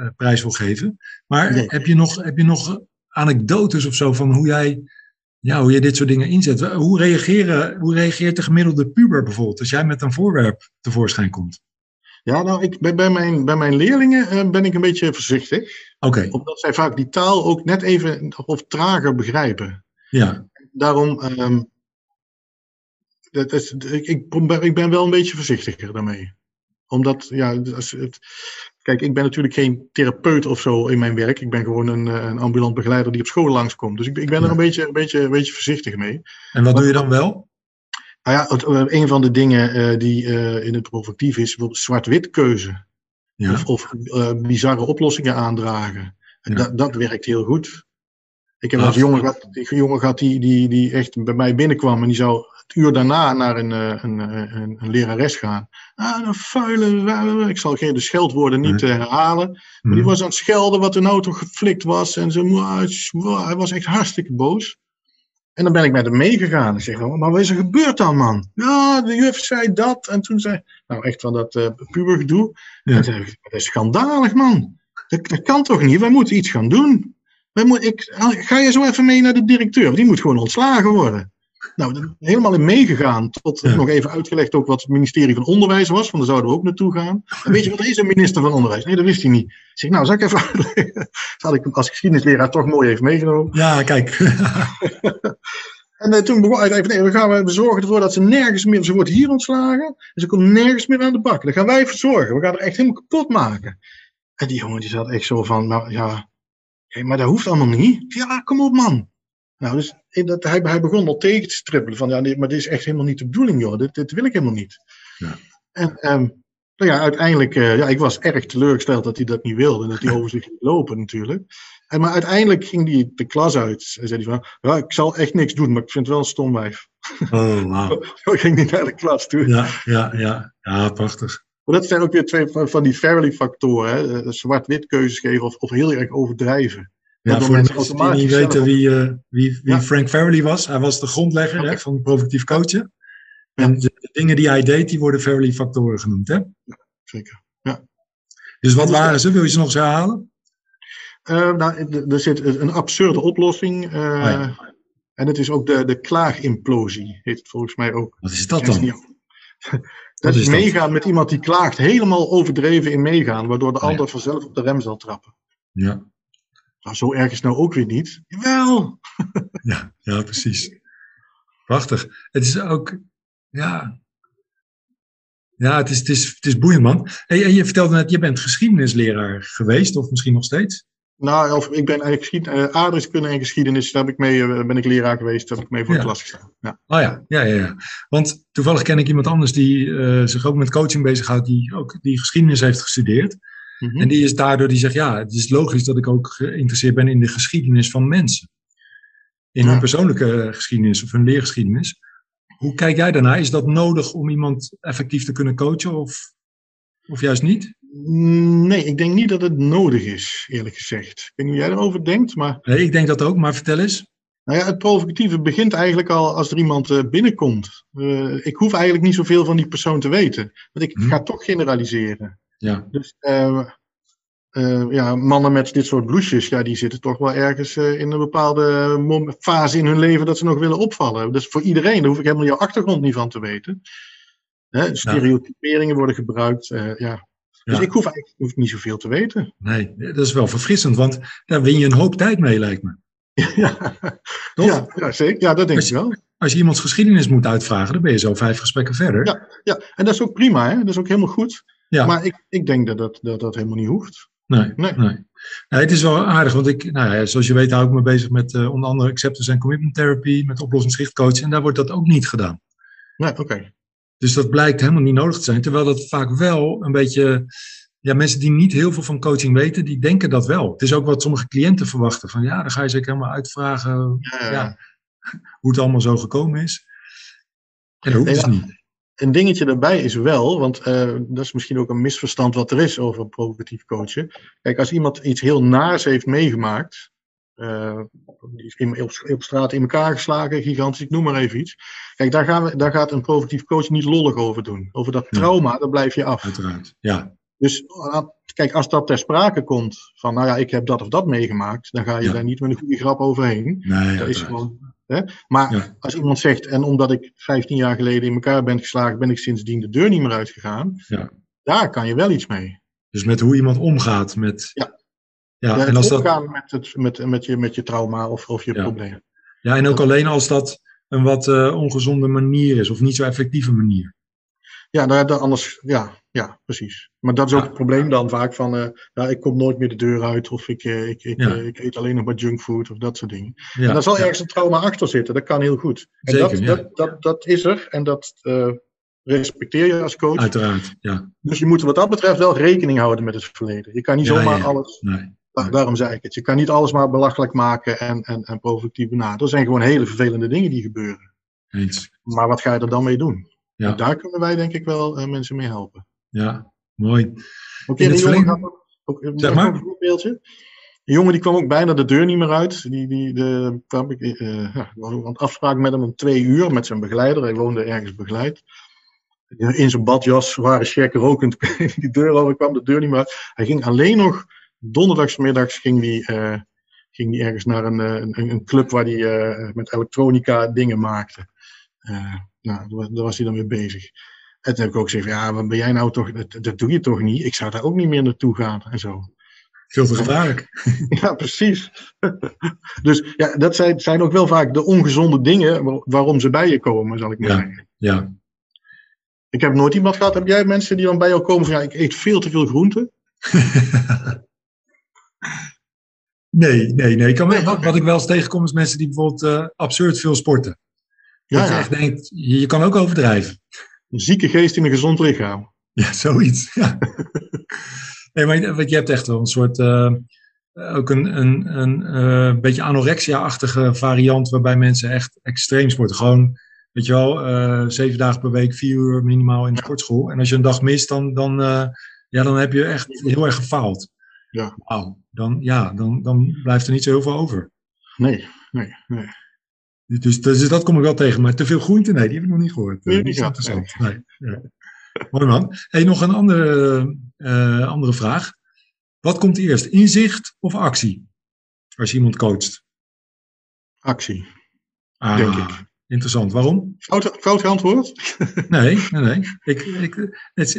eh, prijs wil geven. Maar Nee. heb, je nog, heb je nog anekdotes of zo van hoe jij, ja, hoe je dit soort dingen inzet? Hoe, reageren, hoe reageert de gemiddelde puber bijvoorbeeld als jij met een voorwerp tevoorschijn komt? Ja, nou, ik, bij, bij, mijn, bij mijn leerlingen eh, ben ik een beetje voorzichtig. Oké, Omdat zij vaak die taal ook net even of trager begrijpen. ja, Daarom, ehm, dat is, ik, ik, ben wel een beetje voorzichtiger daarmee. Omdat, ja, als het, kijk, ik ben natuurlijk geen therapeut of zo in mijn werk. Ik ben gewoon een, eh, een ambulant begeleider die op school langskomt. Dus ik, ik ben er een beetje, een, beetje, een beetje voorzichtig mee. en wat doe je dan wel? Nou ja, het, eh, een van de dingen eh, die in het provocatief is, zwart-wit keuze. Ja, Of, of bizarre oplossingen aandragen. Ja. Dat, dat werkt heel goed. Ik heb een jongen gehad, een jongen gehad die, die, die echt bij mij binnenkwam en die zou het uur daarna naar een, eh, een, eh, een, een lerares gaan. Ah, een vuile, ik zal geen de scheldwoorden niet eh, herhalen. Maar die Hm. was aan het schelden wat de auto geflikt was. En zo, hij was echt hartstikke boos. En dan ben ik met hem meegegaan. Ik zeg, maar wat is er gebeurd dan, man? Ja, de juf zei dat. En toen zei, nou echt van dat uh, pubergedoe. Ja. En zei dat is schandalig, man. Dat, dat kan toch niet? Wij moeten iets gaan doen. Moet, ik, ga je zo even mee naar de directeur? Want die moet gewoon ontslagen worden. Nou, helemaal in meegegaan. Tot Ja. nog even uitgelegd ook wat het ministerie van Onderwijs was. Want daar zouden we ook naartoe gaan. En weet je wat is een minister van Onderwijs? Nee, dat wist hij niet. Ik zeg, nou, zal ik even uitleggen? Dat had ik als geschiedenisleraar toch mooi even meegenomen. Ja, kijk. En eh, toen begon hij even, nee, we gaan we zorgen ervoor dat ze nergens meer, ze wordt hier ontslagen. En ze komt nergens meer aan de bak. Dat gaan wij voor zorgen. We gaan er echt helemaal kapot maken. En die jongen die zat echt zo van, nou ja, hé, maar dat hoeft allemaal niet. Ja, kom op man. Nou, dus dat, hij, hij begon al tegen te strippelen van, ja, nee, maar dit is echt helemaal niet de bedoeling, joh. Dit, dit wil ik helemaal niet. Ja. En ehm, nou ja, uiteindelijk, eh, ja, ik was erg teleurgesteld dat hij dat niet wilde. En dat hij over zich ging lopen natuurlijk. En, maar uiteindelijk ging hij de klas uit. En zei hij van, ja, ik zal echt niks doen, maar ik vind het wel een stom wijf. Oh, wauw. Zo ging hij naar de klas toe. Ja, ja, ja. Ja, prachtig. Maar dat zijn ook weer twee van, van die Fairley-factoren. hè. Eh, Zwart-wit keuzes geven of, of heel erg overdrijven. Ja, voor de mensen die niet weten wie, eh, wie, wie Ja. Frank Farrelly was. Hij was de grondlegger Oké. hè, van provocatief coachen. En de, de dingen die hij deed, die worden Farrelly-factoren genoemd. Hè? Zeker. Dus wat waren ze? Wil je ze nog eens herhalen? Eh, nou, er zit een absurde oplossing. Oh ja. En het is ook de, de klaagimplosie, heet het volgens mij ook. Wat is dat dan? Dat is dat? meegaan met iemand die klaagt, helemaal overdreven in meegaan, waardoor de Oh ja. ander vanzelf op de rem zal trappen. Ja, Nou, zo erg is nou ook weer niet. Jawel! ja, ja, precies. Prachtig. Het is ook, ja. Ja, het is, het is, het is boeiend, man. Hey, en je vertelde net, je bent geschiedenisleraar geweest, of misschien nog steeds? Nou, of, ik ben eigenlijk geschied, eh, aardrijkskunde en geschiedenis, daar heb ik mee, eh, ben ik leraar geweest, daar heb ik mee voor Ja. de klas gestaan. Ja. Oh ja, ja, ja, ja. Want toevallig ken ik iemand anders die eh, zich ook met coaching bezighoudt, die ook die geschiedenis heeft gestudeerd. Mhm. En die is daardoor, die zegt, ja, het is logisch dat ik ook geïnteresseerd ben in de geschiedenis van mensen. In Ja. hun persoonlijke geschiedenis of hun leergeschiedenis. Hoe kijk jij daarnaar? Is dat nodig om iemand effectief te kunnen coachen of, of juist niet? Nee, ik denk niet dat het nodig is, eerlijk gezegd. Ik weet niet hoe jij erover denkt, maar Nee, ik denk dat ook, maar vertel eens. nou ja, het provocatieve begint eigenlijk al als er iemand eh, binnenkomt. Eh, ik hoef eigenlijk niet zoveel van die persoon te weten, want ik Hm. ga toch generaliseren. Ja, Dus eh, ja, mannen met dit soort bloesjes, ja, die zitten toch wel ergens in een bepaalde fase in hun leven dat ze nog willen opvallen. Dus voor iedereen, daar hoef ik helemaal jouw achtergrond niet van te weten. Hè, stereotyperingen worden gebruikt, ja. Dus Ja. ik hoef eigenlijk hoef niet zoveel te weten. nee, dat is wel verfrissend, want daar win je een hoop tijd mee, lijkt me. ja. Toch? Ja, ja, zeker. Ja, dat denk ik wel. Als je iemands geschiedenis moet uitvragen, dan ben je zo vijf gesprekken verder. Ja. Ja, en dat is ook prima, hè? dat is ook helemaal goed. Ja. Maar ik, ik denk dat dat, dat dat helemaal niet hoeft. Nee, Nee. nee. Het is wel aardig, want ik, nou ja, zoals je weet, hou ik me bezig met eh, onder andere acceptance en commitment therapy, met oplossingsgericht en daar wordt dat ook niet gedaan. Nee, oké. Dus dat blijkt helemaal niet nodig te zijn, terwijl dat vaak wel een beetje, ja, mensen die niet heel veel van coaching weten, die denken dat wel. Het is ook wat sommige cliënten verwachten, van ja, dan ga je zeker helemaal uitvragen Ja, Ja. hoe het allemaal zo gekomen is. En dat hoeft dus niet. Een dingetje daarbij is wel, want eh, dat is misschien ook een misverstand wat er is over provocatief coachen. Kijk, als iemand iets heel naars heeft meegemaakt, eh, die is in, op, op straat in elkaar geslagen, gigantisch, ik noem maar even iets. Kijk, daar, gaan we, daar gaat een provocatief coach niet lollig over doen. Over dat trauma, daar blijf je af. Uiteraard, ja. Dus ah, kijk, als dat ter sprake komt, van nou ja, ik heb dat of dat meegemaakt, dan ga je Ja. daar niet met een goede grap overheen. Nee, Dat is gewoon. Hè? Maar Ja. als iemand zegt, en omdat ik 15 jaar geleden in elkaar ben geslagen, ben ik sindsdien de deur niet meer uitgegaan. Ja. Daar kan je wel iets mee. Dus met hoe iemand omgaat met... Ja. Ja, en als dat, met, het, met, met, je, met je trauma of, of je Ja. probleem. Ja, en ook alleen als dat een wat eh, ongezonde manier is, of niet zo effectieve manier. Ja, nou, dan anders, ja, ja, precies. Maar dat is ook Ja. het probleem dan vaak van, ja, ik kom nooit meer de deur uit of ik, eh, ik, ik, Ja. ik eet alleen nog maar junkfood of dat soort dingen. Ja, en daar zal ergens een trauma achter zitten, dat kan heel goed. En Zeker, dat, dat, dat, dat is er en dat respecteer je als coach. Uiteraard, ja. Dus je moet wat dat betreft wel rekening houden met het verleden. Je kan niet zomaar alles, Nee. Da- daarom zei ik het, je kan niet alles maar belachelijk maken en, en, en provocatief benaderen. Er zijn gewoon hele vervelende dingen die gebeuren. Eens. Maar wat ga je er dan mee doen? Ja. En daar kunnen wij denk ik wel eh, mensen mee helpen. Ja, mooi. Het de jongen ook, ook, Zeg maar. een voorbeeldje. Die jongen die kwam ook bijna de deur niet meer uit. Die, die, de, kwam ik, uh, ja, een afspraak met hem om twee uur met zijn begeleider. Hij woonde ergens begeleid. In zijn badjas waren checken rokend die deur over, kwam de deur niet meer uit. Hij ging alleen nog, donderdagsmiddags ging hij, uh, ging die ergens naar een, een, een club waar hij uh, met elektronica dingen maakte. nou, daar, was hij dan mee bezig. En toen heb ik ook gezegd, ja, wat ben jij nou toch, dat, dat, doe je toch niet? Ik zou daar ook niet meer naartoe gaan en zo. Veel te gevaarlijk. Ja, precies. dus ja, dat zijn, zijn ook wel vaak de ongezonde dingen waarom ze bij je komen, zal ik maar ja, zeggen. Ja. Ik heb nooit iemand gehad, heb jij mensen die dan bij jou komen van, ja, ik eet veel te veel groenten? nee, nee, nee. Ik kan, nee wat, wat, ik wel eens tegenkom is mensen die bijvoorbeeld uh, absurd veel sporten. Dat ja, je echt denkt, je, je kan ook overdrijven. Een zieke geest in een gezond lichaam. Ja, zoiets. Ja. nee, maar je hebt echt wel een soort. Uh, ook een, een, een uh, beetje anorexia-achtige variant. waarbij mensen echt extreem sporten. Gewoon, weet je wel, zeven dagen per week, vier uur minimaal in de sportschool. En als je een dag mist, dan, dan, ja, dan heb je echt heel erg gefaald. Ja. Wow, dan, ja, dan, dan blijft er niet zo heel veel over. Nee, nee, nee. Dus, dus, dat kom ik wel tegen. Maar te veel groente, nee, die heb ik nog niet gehoord. Nee, niet ja, interessant. Nee. nee. Mooi man. Hey, nog een andere, uh, andere vraag. Wat komt eerst, inzicht of actie? Als je iemand coacht. Actie, ah, denk ik. Interessant. Waarom? Fout, fout antwoord? nee, nee, nee. Ik, ik, het, is,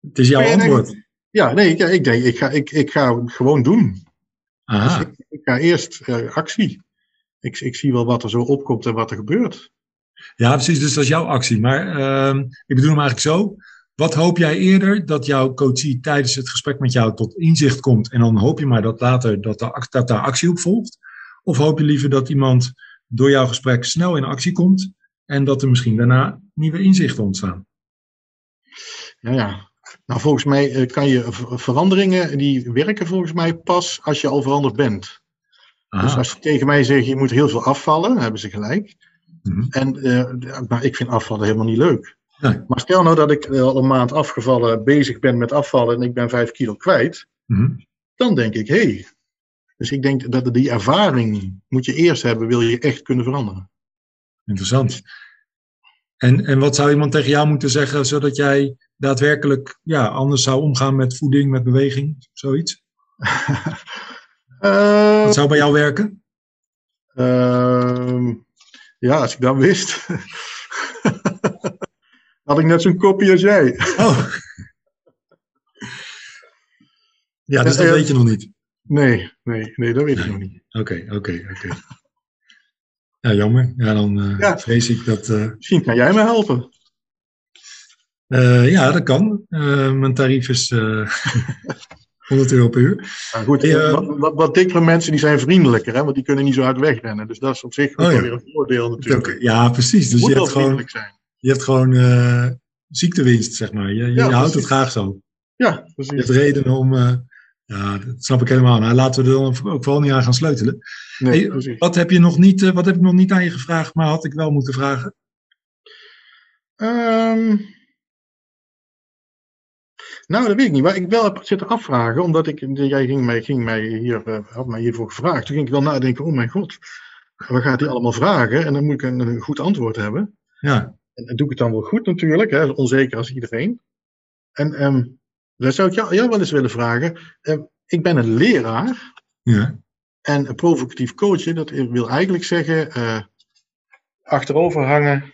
het is jouw antwoord. Ja, nee, ik, ik denk, ik ga, ik, ik ga gewoon doen. Aha. Dus ik, ik, ga eerst uh, actie. Ik, ik zie wel wat er zo opkomt en wat er gebeurt. Ja, precies. Dus dat is jouw actie. Maar uh, ik bedoel hem eigenlijk zo. Wat hoop jij eerder dat jouw coachie tijdens het gesprek met jou tot inzicht komt en dan hoop je maar dat later dat, de, dat daar actie op volgt? Of hoop je liever dat iemand door jouw gesprek snel in actie komt en dat er misschien daarna nieuwe inzichten ontstaan? Ja, ja. Nou, volgens mij kan je veranderingen die werken volgens mij pas als je al veranderd bent. Aha. Dus als ze tegen mij zeggen je moet heel veel afvallen, dan hebben ze gelijk. Mhm. En, uh, maar ik vind afvallen helemaal niet leuk. Nee. Maar stel nou dat ik al een maand afgevallen bezig ben met afvallen en ik ben vijf kilo kwijt, Mhm. dan denk ik, hé. Hey. Dus ik denk dat die ervaring moet je eerst hebben, wil je echt kunnen veranderen. Interessant. En, en wat zou iemand tegen jou moeten zeggen, zodat jij daadwerkelijk ja, anders zou omgaan met voeding, met beweging, zoiets? Uh, Wat zou bij jou werken? Uh, ja, als ik dat wist. had ik net zo'n kopie als jij. Oh. Ja, dus dat Uh, weet je nog niet. Nee, nee, nee, dat weet ik nog niet. Oké, oké, oké. Ja, jammer. Ja, dan eh, Ja. vrees ik dat. eh, Misschien kan jij me helpen. Eh, ja, dat kan. Eh, mijn tarief is eh 100 euro per uur. Maar goed, eh, wat, wat, wat dikkere mensen die zijn vriendelijker, hè, want die kunnen niet zo hard wegrennen. Dus dat is op zich ook Oh, ja. wel weer een voordeel natuurlijk. Ja, precies. Dus je hebt gewoon, zijn. je hebt gewoon eh, ziektewinst, zeg maar. Je, je, Ja, je houdt het graag zo. Ja, Je precies. hebt redenen om. eh, ja, dat snap ik helemaal. Nou, laten we er dan ook vooral niet aan gaan sleutelen. Nee, Hey, wat, heb je nog niet, eh, wat heb ik nog niet aan je gevraagd, maar had ik wel moeten vragen? Ehm, nou, dat weet ik niet. Maar ik wel heb zitten afvragen, omdat ik, jij ging mij, ging mij hier, eh, had mij hiervoor gevraagd. Toen ging ik wel nadenken, oh mijn god, wat gaat hij allemaal vragen? En dan moet ik een, een goed antwoord hebben. Ja, En, en doe ik het dan wel goed natuurlijk, hè? onzeker als iedereen. En ehm dat zou ik jou, jou wel eens willen vragen. Ehm, ik ben een leraar ja, en een provocatief coachen, dat wil eigenlijk zeggen eh, achterover hangen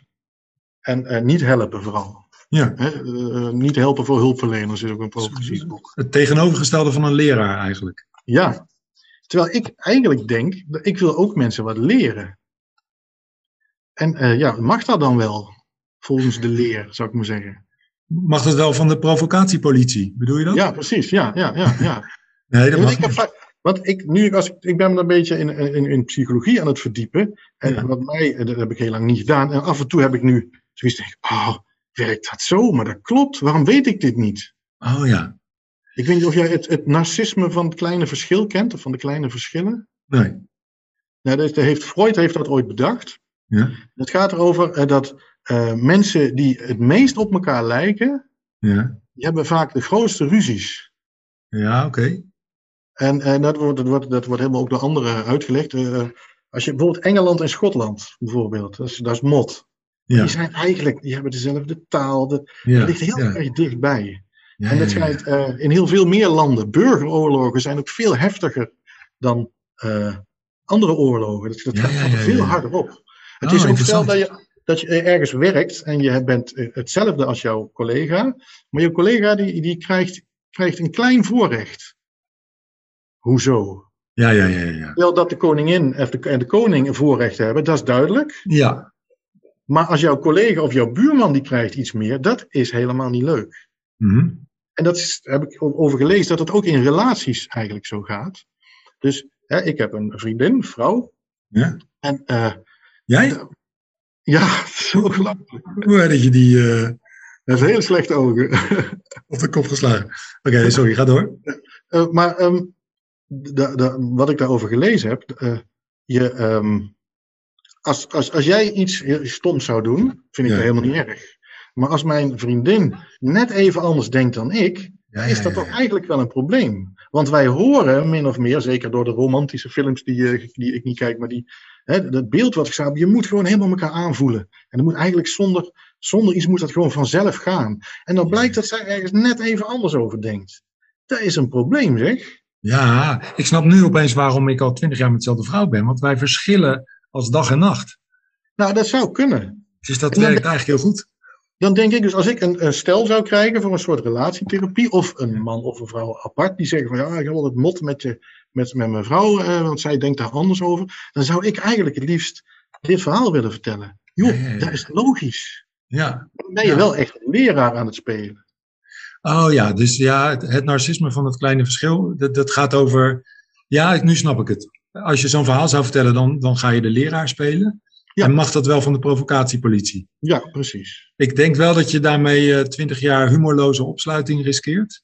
en eh, niet helpen vooral. Ja. Hè? Eh, niet helpen voor hulpverleners is ook een boek. Het tegenovergestelde van een leraar eigenlijk. Ja, terwijl ik eigenlijk denk, dat ik wil ook mensen wat leren. En eh, ja, mag dat dan wel? Volgens de leer, zou ik maar zeggen. Mag dat wel van de provocatiepolitie? Bedoel je dat? Ja, precies. Ja, ja, ja. ja. Nee, dat Ja, mag niet. want ik, nu, als ik, ik ben me een beetje in, in, in psychologie aan het verdiepen. En Ja. wat mij, eh, dat heb ik heel lang niet gedaan. En af en toe heb ik nu zoiets denk, oh, werkt dat zo? Maar dat klopt. Waarom weet ik dit niet? Oh ja, Ik weet niet of jij het, het narcisme van het kleine verschil kent, of van de kleine verschillen. nee. Nou, dat heeft, Freud heeft dat ooit bedacht. Ja, Het gaat erover eh, dat eh, mensen die het meest op elkaar lijken, ja, die hebben vaak de grootste ruzies. ja oké. En, en dat, wordt, dat, wordt, dat wordt helemaal ook door anderen uitgelegd. Uh, als je bijvoorbeeld Engeland en Schotland, bijvoorbeeld, dat is, dat is mot. Ja. Die zijn eigenlijk, die hebben dezelfde taal. Dat, Ja, dat ligt heel ja. erg dichtbij. En dat schijnt eh, in heel veel meer landen. Burgeroorlogen zijn ook veel heftiger dan eh, andere oorlogen. Dat, gaat veel harder op. Het Oh, is ook stel dat je, dat je ergens werkt en je bent eh, hetzelfde als jouw collega. Maar jouw collega die, die krijgt, krijgt een klein voorrecht. Hoezo? Ja, ja, ja, ja. Wel dat de koningin en de, en de koning een voorrecht hebben, dat is duidelijk. Ja, Maar als jouw collega of jouw buurman die krijgt iets meer, dat is helemaal niet leuk. mhm. En dat is, daar heb ik over gelezen dat het ook in relaties eigenlijk zo gaat. Dus hè, ik heb een vriendin, vrouw. Ja. En eh, Jij? ja, is ongelooflijk. Hoe je die eh, Dat is hele slechte ogen. op de kop geslagen? Oké, sorry, ga door. Eh, maar ehm, wat ik daarover gelezen heb, eh, je, ehm, als, als, als jij iets stoms zou doen, vind ik Ja. dat helemaal niet erg. Maar als mijn vriendin net even anders denkt dan ik, Ja, is dat ja, toch eigenlijk wel een probleem. Want wij horen min of meer, zeker door de romantische films die, eh, die ik niet kijk, maar die, hè, dat beeld wat ik zou je moet gewoon helemaal elkaar aanvoelen. En dat moet eigenlijk zonder, zonder iets moet dat gewoon vanzelf gaan. En dan blijkt dat zij ergens net even anders over denkt. Dat is een probleem, zeg. Ja, ik snap nu opeens waarom ik al twintig jaar met dezelfde vrouw ben. Want wij verschillen als dag en nacht. Nou, dat zou kunnen. Dus dat dan- werkt eigenlijk heel goed. Dan denk ik dus, als ik een, een stel zou krijgen voor een soort relatietherapie, of een man of een vrouw apart, die zeggen van ja, ik heb wel het mot met, je, met, met mijn vrouw, eh, want zij denkt daar anders over, dan zou ik eigenlijk het liefst dit verhaal willen vertellen. Joh, Ja, ja, ja. dat is logisch. Ja. Dan ben je wel echt een leraar aan het spelen. Oh ja, dus ja, het, het narcisme van het kleine verschil, dat, dat gaat over. Ja, nu snap ik het. Als je zo'n verhaal zou vertellen, dan, dan ga je de leraar spelen. Ja. En mag dat wel van de provocatiepolitie? Ja, precies. Ik denk wel dat je daarmee twintig jaar humorloze opsluiting riskeert.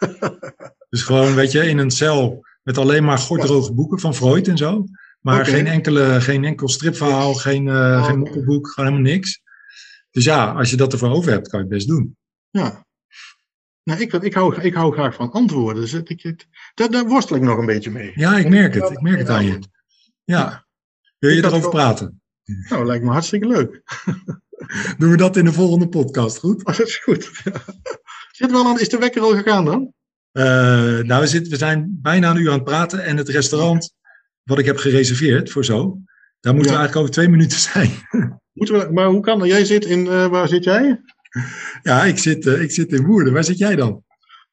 dus gewoon, weet je, in een cel met alleen maar gordroge boeken van Freud en zo. Maar geen, enkele, geen enkel stripverhaal, geen, eh Oh, geen moppenboek, gewoon helemaal niks. Dus ja, als je dat ervoor over hebt, kan je het best doen. Ja. Nou, ik, ik, hou, ik hou graag van antwoorden. Dus ik, het, daar, daar worstel ik nog een beetje mee. Ja, ik merk het. Ik merk het aan je. Ja. Wil je Ik erover praten? Nou, lijkt me hartstikke leuk. Doen we dat in de volgende podcast, goed? Maar dat is goed. Zit wel aan, is de wekker al gegaan dan? Eh, nou, we, zitten, we zijn bijna een uur aan het praten en het restaurant wat ik heb gereserveerd voor zo, daar moeten Ja. we eigenlijk over twee minuten zijn. Moeten we, maar hoe kan dat? Jij zit in, eh, waar zit jij? Ja, ik zit, eh, ik zit in Woerden. Waar zit jij dan?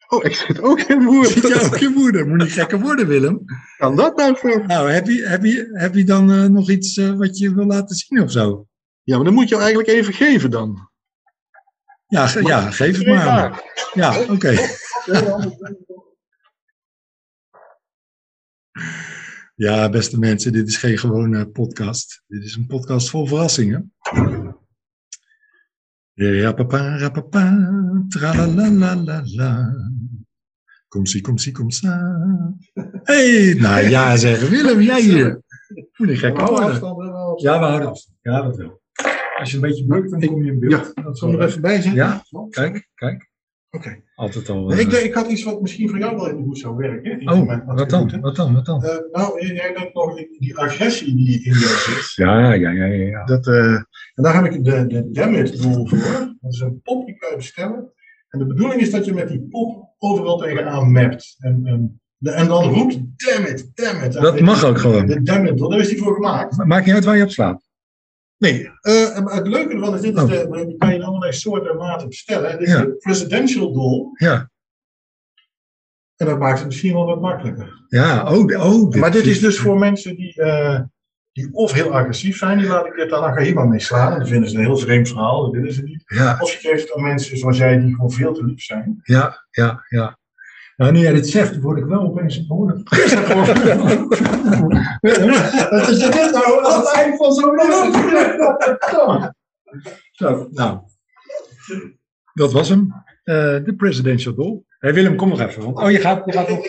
Oh, ik zit ook in Woerden. Zit jij ook in Woerden? Moet niet gekker worden, Willem. Kan dat nou voor? Nou, heb je, heb je, heb je dan eh, nog iets eh, wat je wil laten zien of zo? Ja, maar dan moet je eigenlijk even geven dan. Ja, ge- ja geef het maar. Ja, oké. Ja, beste mensen, dit is geen gewone podcast. Dit is een podcast vol verrassingen. Rapapa, rapapa, tralalalala. Kom zie, kom zie, kom sa. hey, nou ja zeg, Willem, jij hier. Moet ik gek. Ja, we houden afstand. Ja, dat wel. Als je een beetje bukt, dan kom je in beeld. Ja, dat Zal er even bij zijn? Ja, kijk, kijk. Oké. Altijd al. Nee, eh, Ik, ik had iets wat misschien voor jou wel even goed zou werken. In oh, wat dan? Wat dan? Wat dan? Eh, nou, jij denkt nog die agressie die in jou zit. Ja, ja, ja, ja. ja. Dat, eh, en daar heb ik de, de Damn Rule voor. Dat is een pop die kan je bestellen. En de bedoeling is dat je met die pop overal tegenaan mapt. En, en, de- en dan roept damn it, damn it. Dat mag ook gewoon. De Damn It daar is die voor gemaakt. Maakt niet uit waar je op slaat. Nee, maar het leuke ervan is, dit is Oh. de, die kan je in allerlei soorten en maten bestellen. Dit is Ja. de Presidential Doll. Ja, En dat maakt het misschien wel wat makkelijker. ja. Oh, oh, maar dit is dus voor mensen die, eh, die of heel agressief zijn, die laat ik dit dan Agahima mee slaan. Dan vinden ze een heel vreemd verhaal, dat willen ze niet. Ja, Of je geeft het aan mensen zoals jij, die gewoon veel te lief zijn. ja, ja, ja. Nou, nu jij dit zegt, word ik wel opeens een behoorlijk. Wat is dit nou? Aan het eind van zo'n Zo, nou. Dat was hem. Eh, De presidential doll. Hé Willem, kom nog even. Want, oh, je gaat, je gaat nog.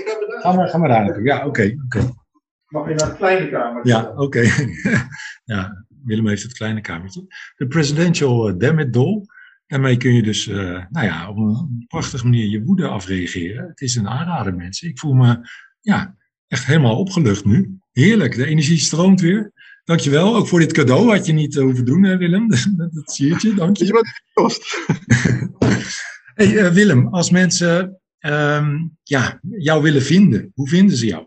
Ga maar, ga maar daar naartoe. Ja, oké. oké. Mag je naar de kleine kamer? Ja, oké. ja, Willem heeft het kleine kamertje. De presidential eh, damn it doll. Daarmee kun je dus, eh, nou ja, op een prachtige manier je woede afreageren. Het is een aanrader, mensen. Ik voel me ja, echt helemaal opgelucht nu. Heerlijk, de energie stroomt weer. Dankjewel, ook voor dit cadeau had je niet hoeven doen, hè, Willem. Dat siertje, dank je. Je bent kost. hey, uh, Willem, als mensen um, ja, jou willen vinden, hoe vinden ze jou?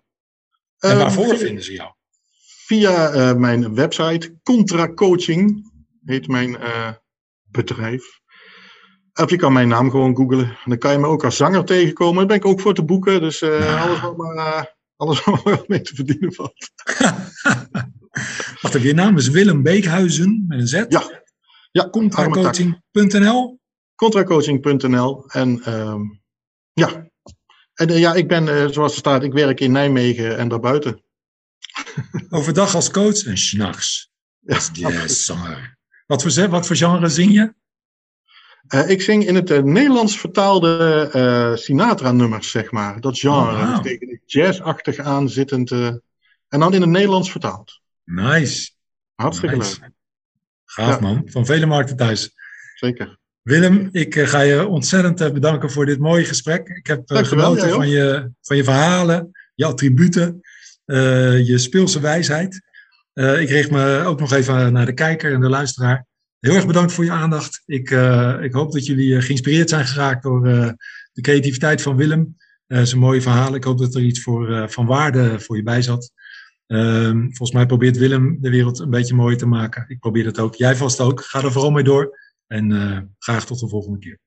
En waarvoor uh, vinden ze jou? Via uh, mijn website, Contra Coaching, heet mijn bedrijf. Of je kan mijn naam gewoon googlen. Dan kan je me ook als zanger tegenkomen. Daar ben ik ook voor te boeken. Dus ja. alles wat maar, alles wat maar mee te verdienen valt. Wacht even, je naam is Willem Beekhuizen met een Z. Ja. ja Contracoaching.nl Contracoaching.nl En um, ja. En uh, ja, ik ben, uh, zoals er staat, ik werk in Nijmegen en daarbuiten. Overdag als coach en s'nachts als jazzzanger. Wat voor, wat voor genre zing je? Uh, ik zing in het uh, Nederlands vertaalde uh, Sinatra-nummers, zeg maar. Dat genre. Oh, wow. Tegen jazzachtig aanzittend. en dan in het Nederlands vertaald. Nice. Hartstikke nice. leuk. Gaaf ja. man. Van vele markten thuis. Zeker. Willem, ik ga je ontzettend bedanken voor dit mooie gesprek. Ik heb genoten van, je, van je verhalen, je attributen, je speelse wijsheid. ik richt me ook nog even naar de kijker en de luisteraar. Heel erg bedankt voor je aandacht. Ik, uh, ik hoop dat jullie geïnspireerd zijn geraakt door uh, de creativiteit van Willem. Uh, zijn mooie verhalen. Ik hoop dat er iets voor, van waarde voor je bij zat. Ehm, volgens mij probeert Willem de wereld een beetje mooier te maken. Ik probeer het ook. Jij vast ook. Ga er vooral mee door. En graag tot de volgende keer.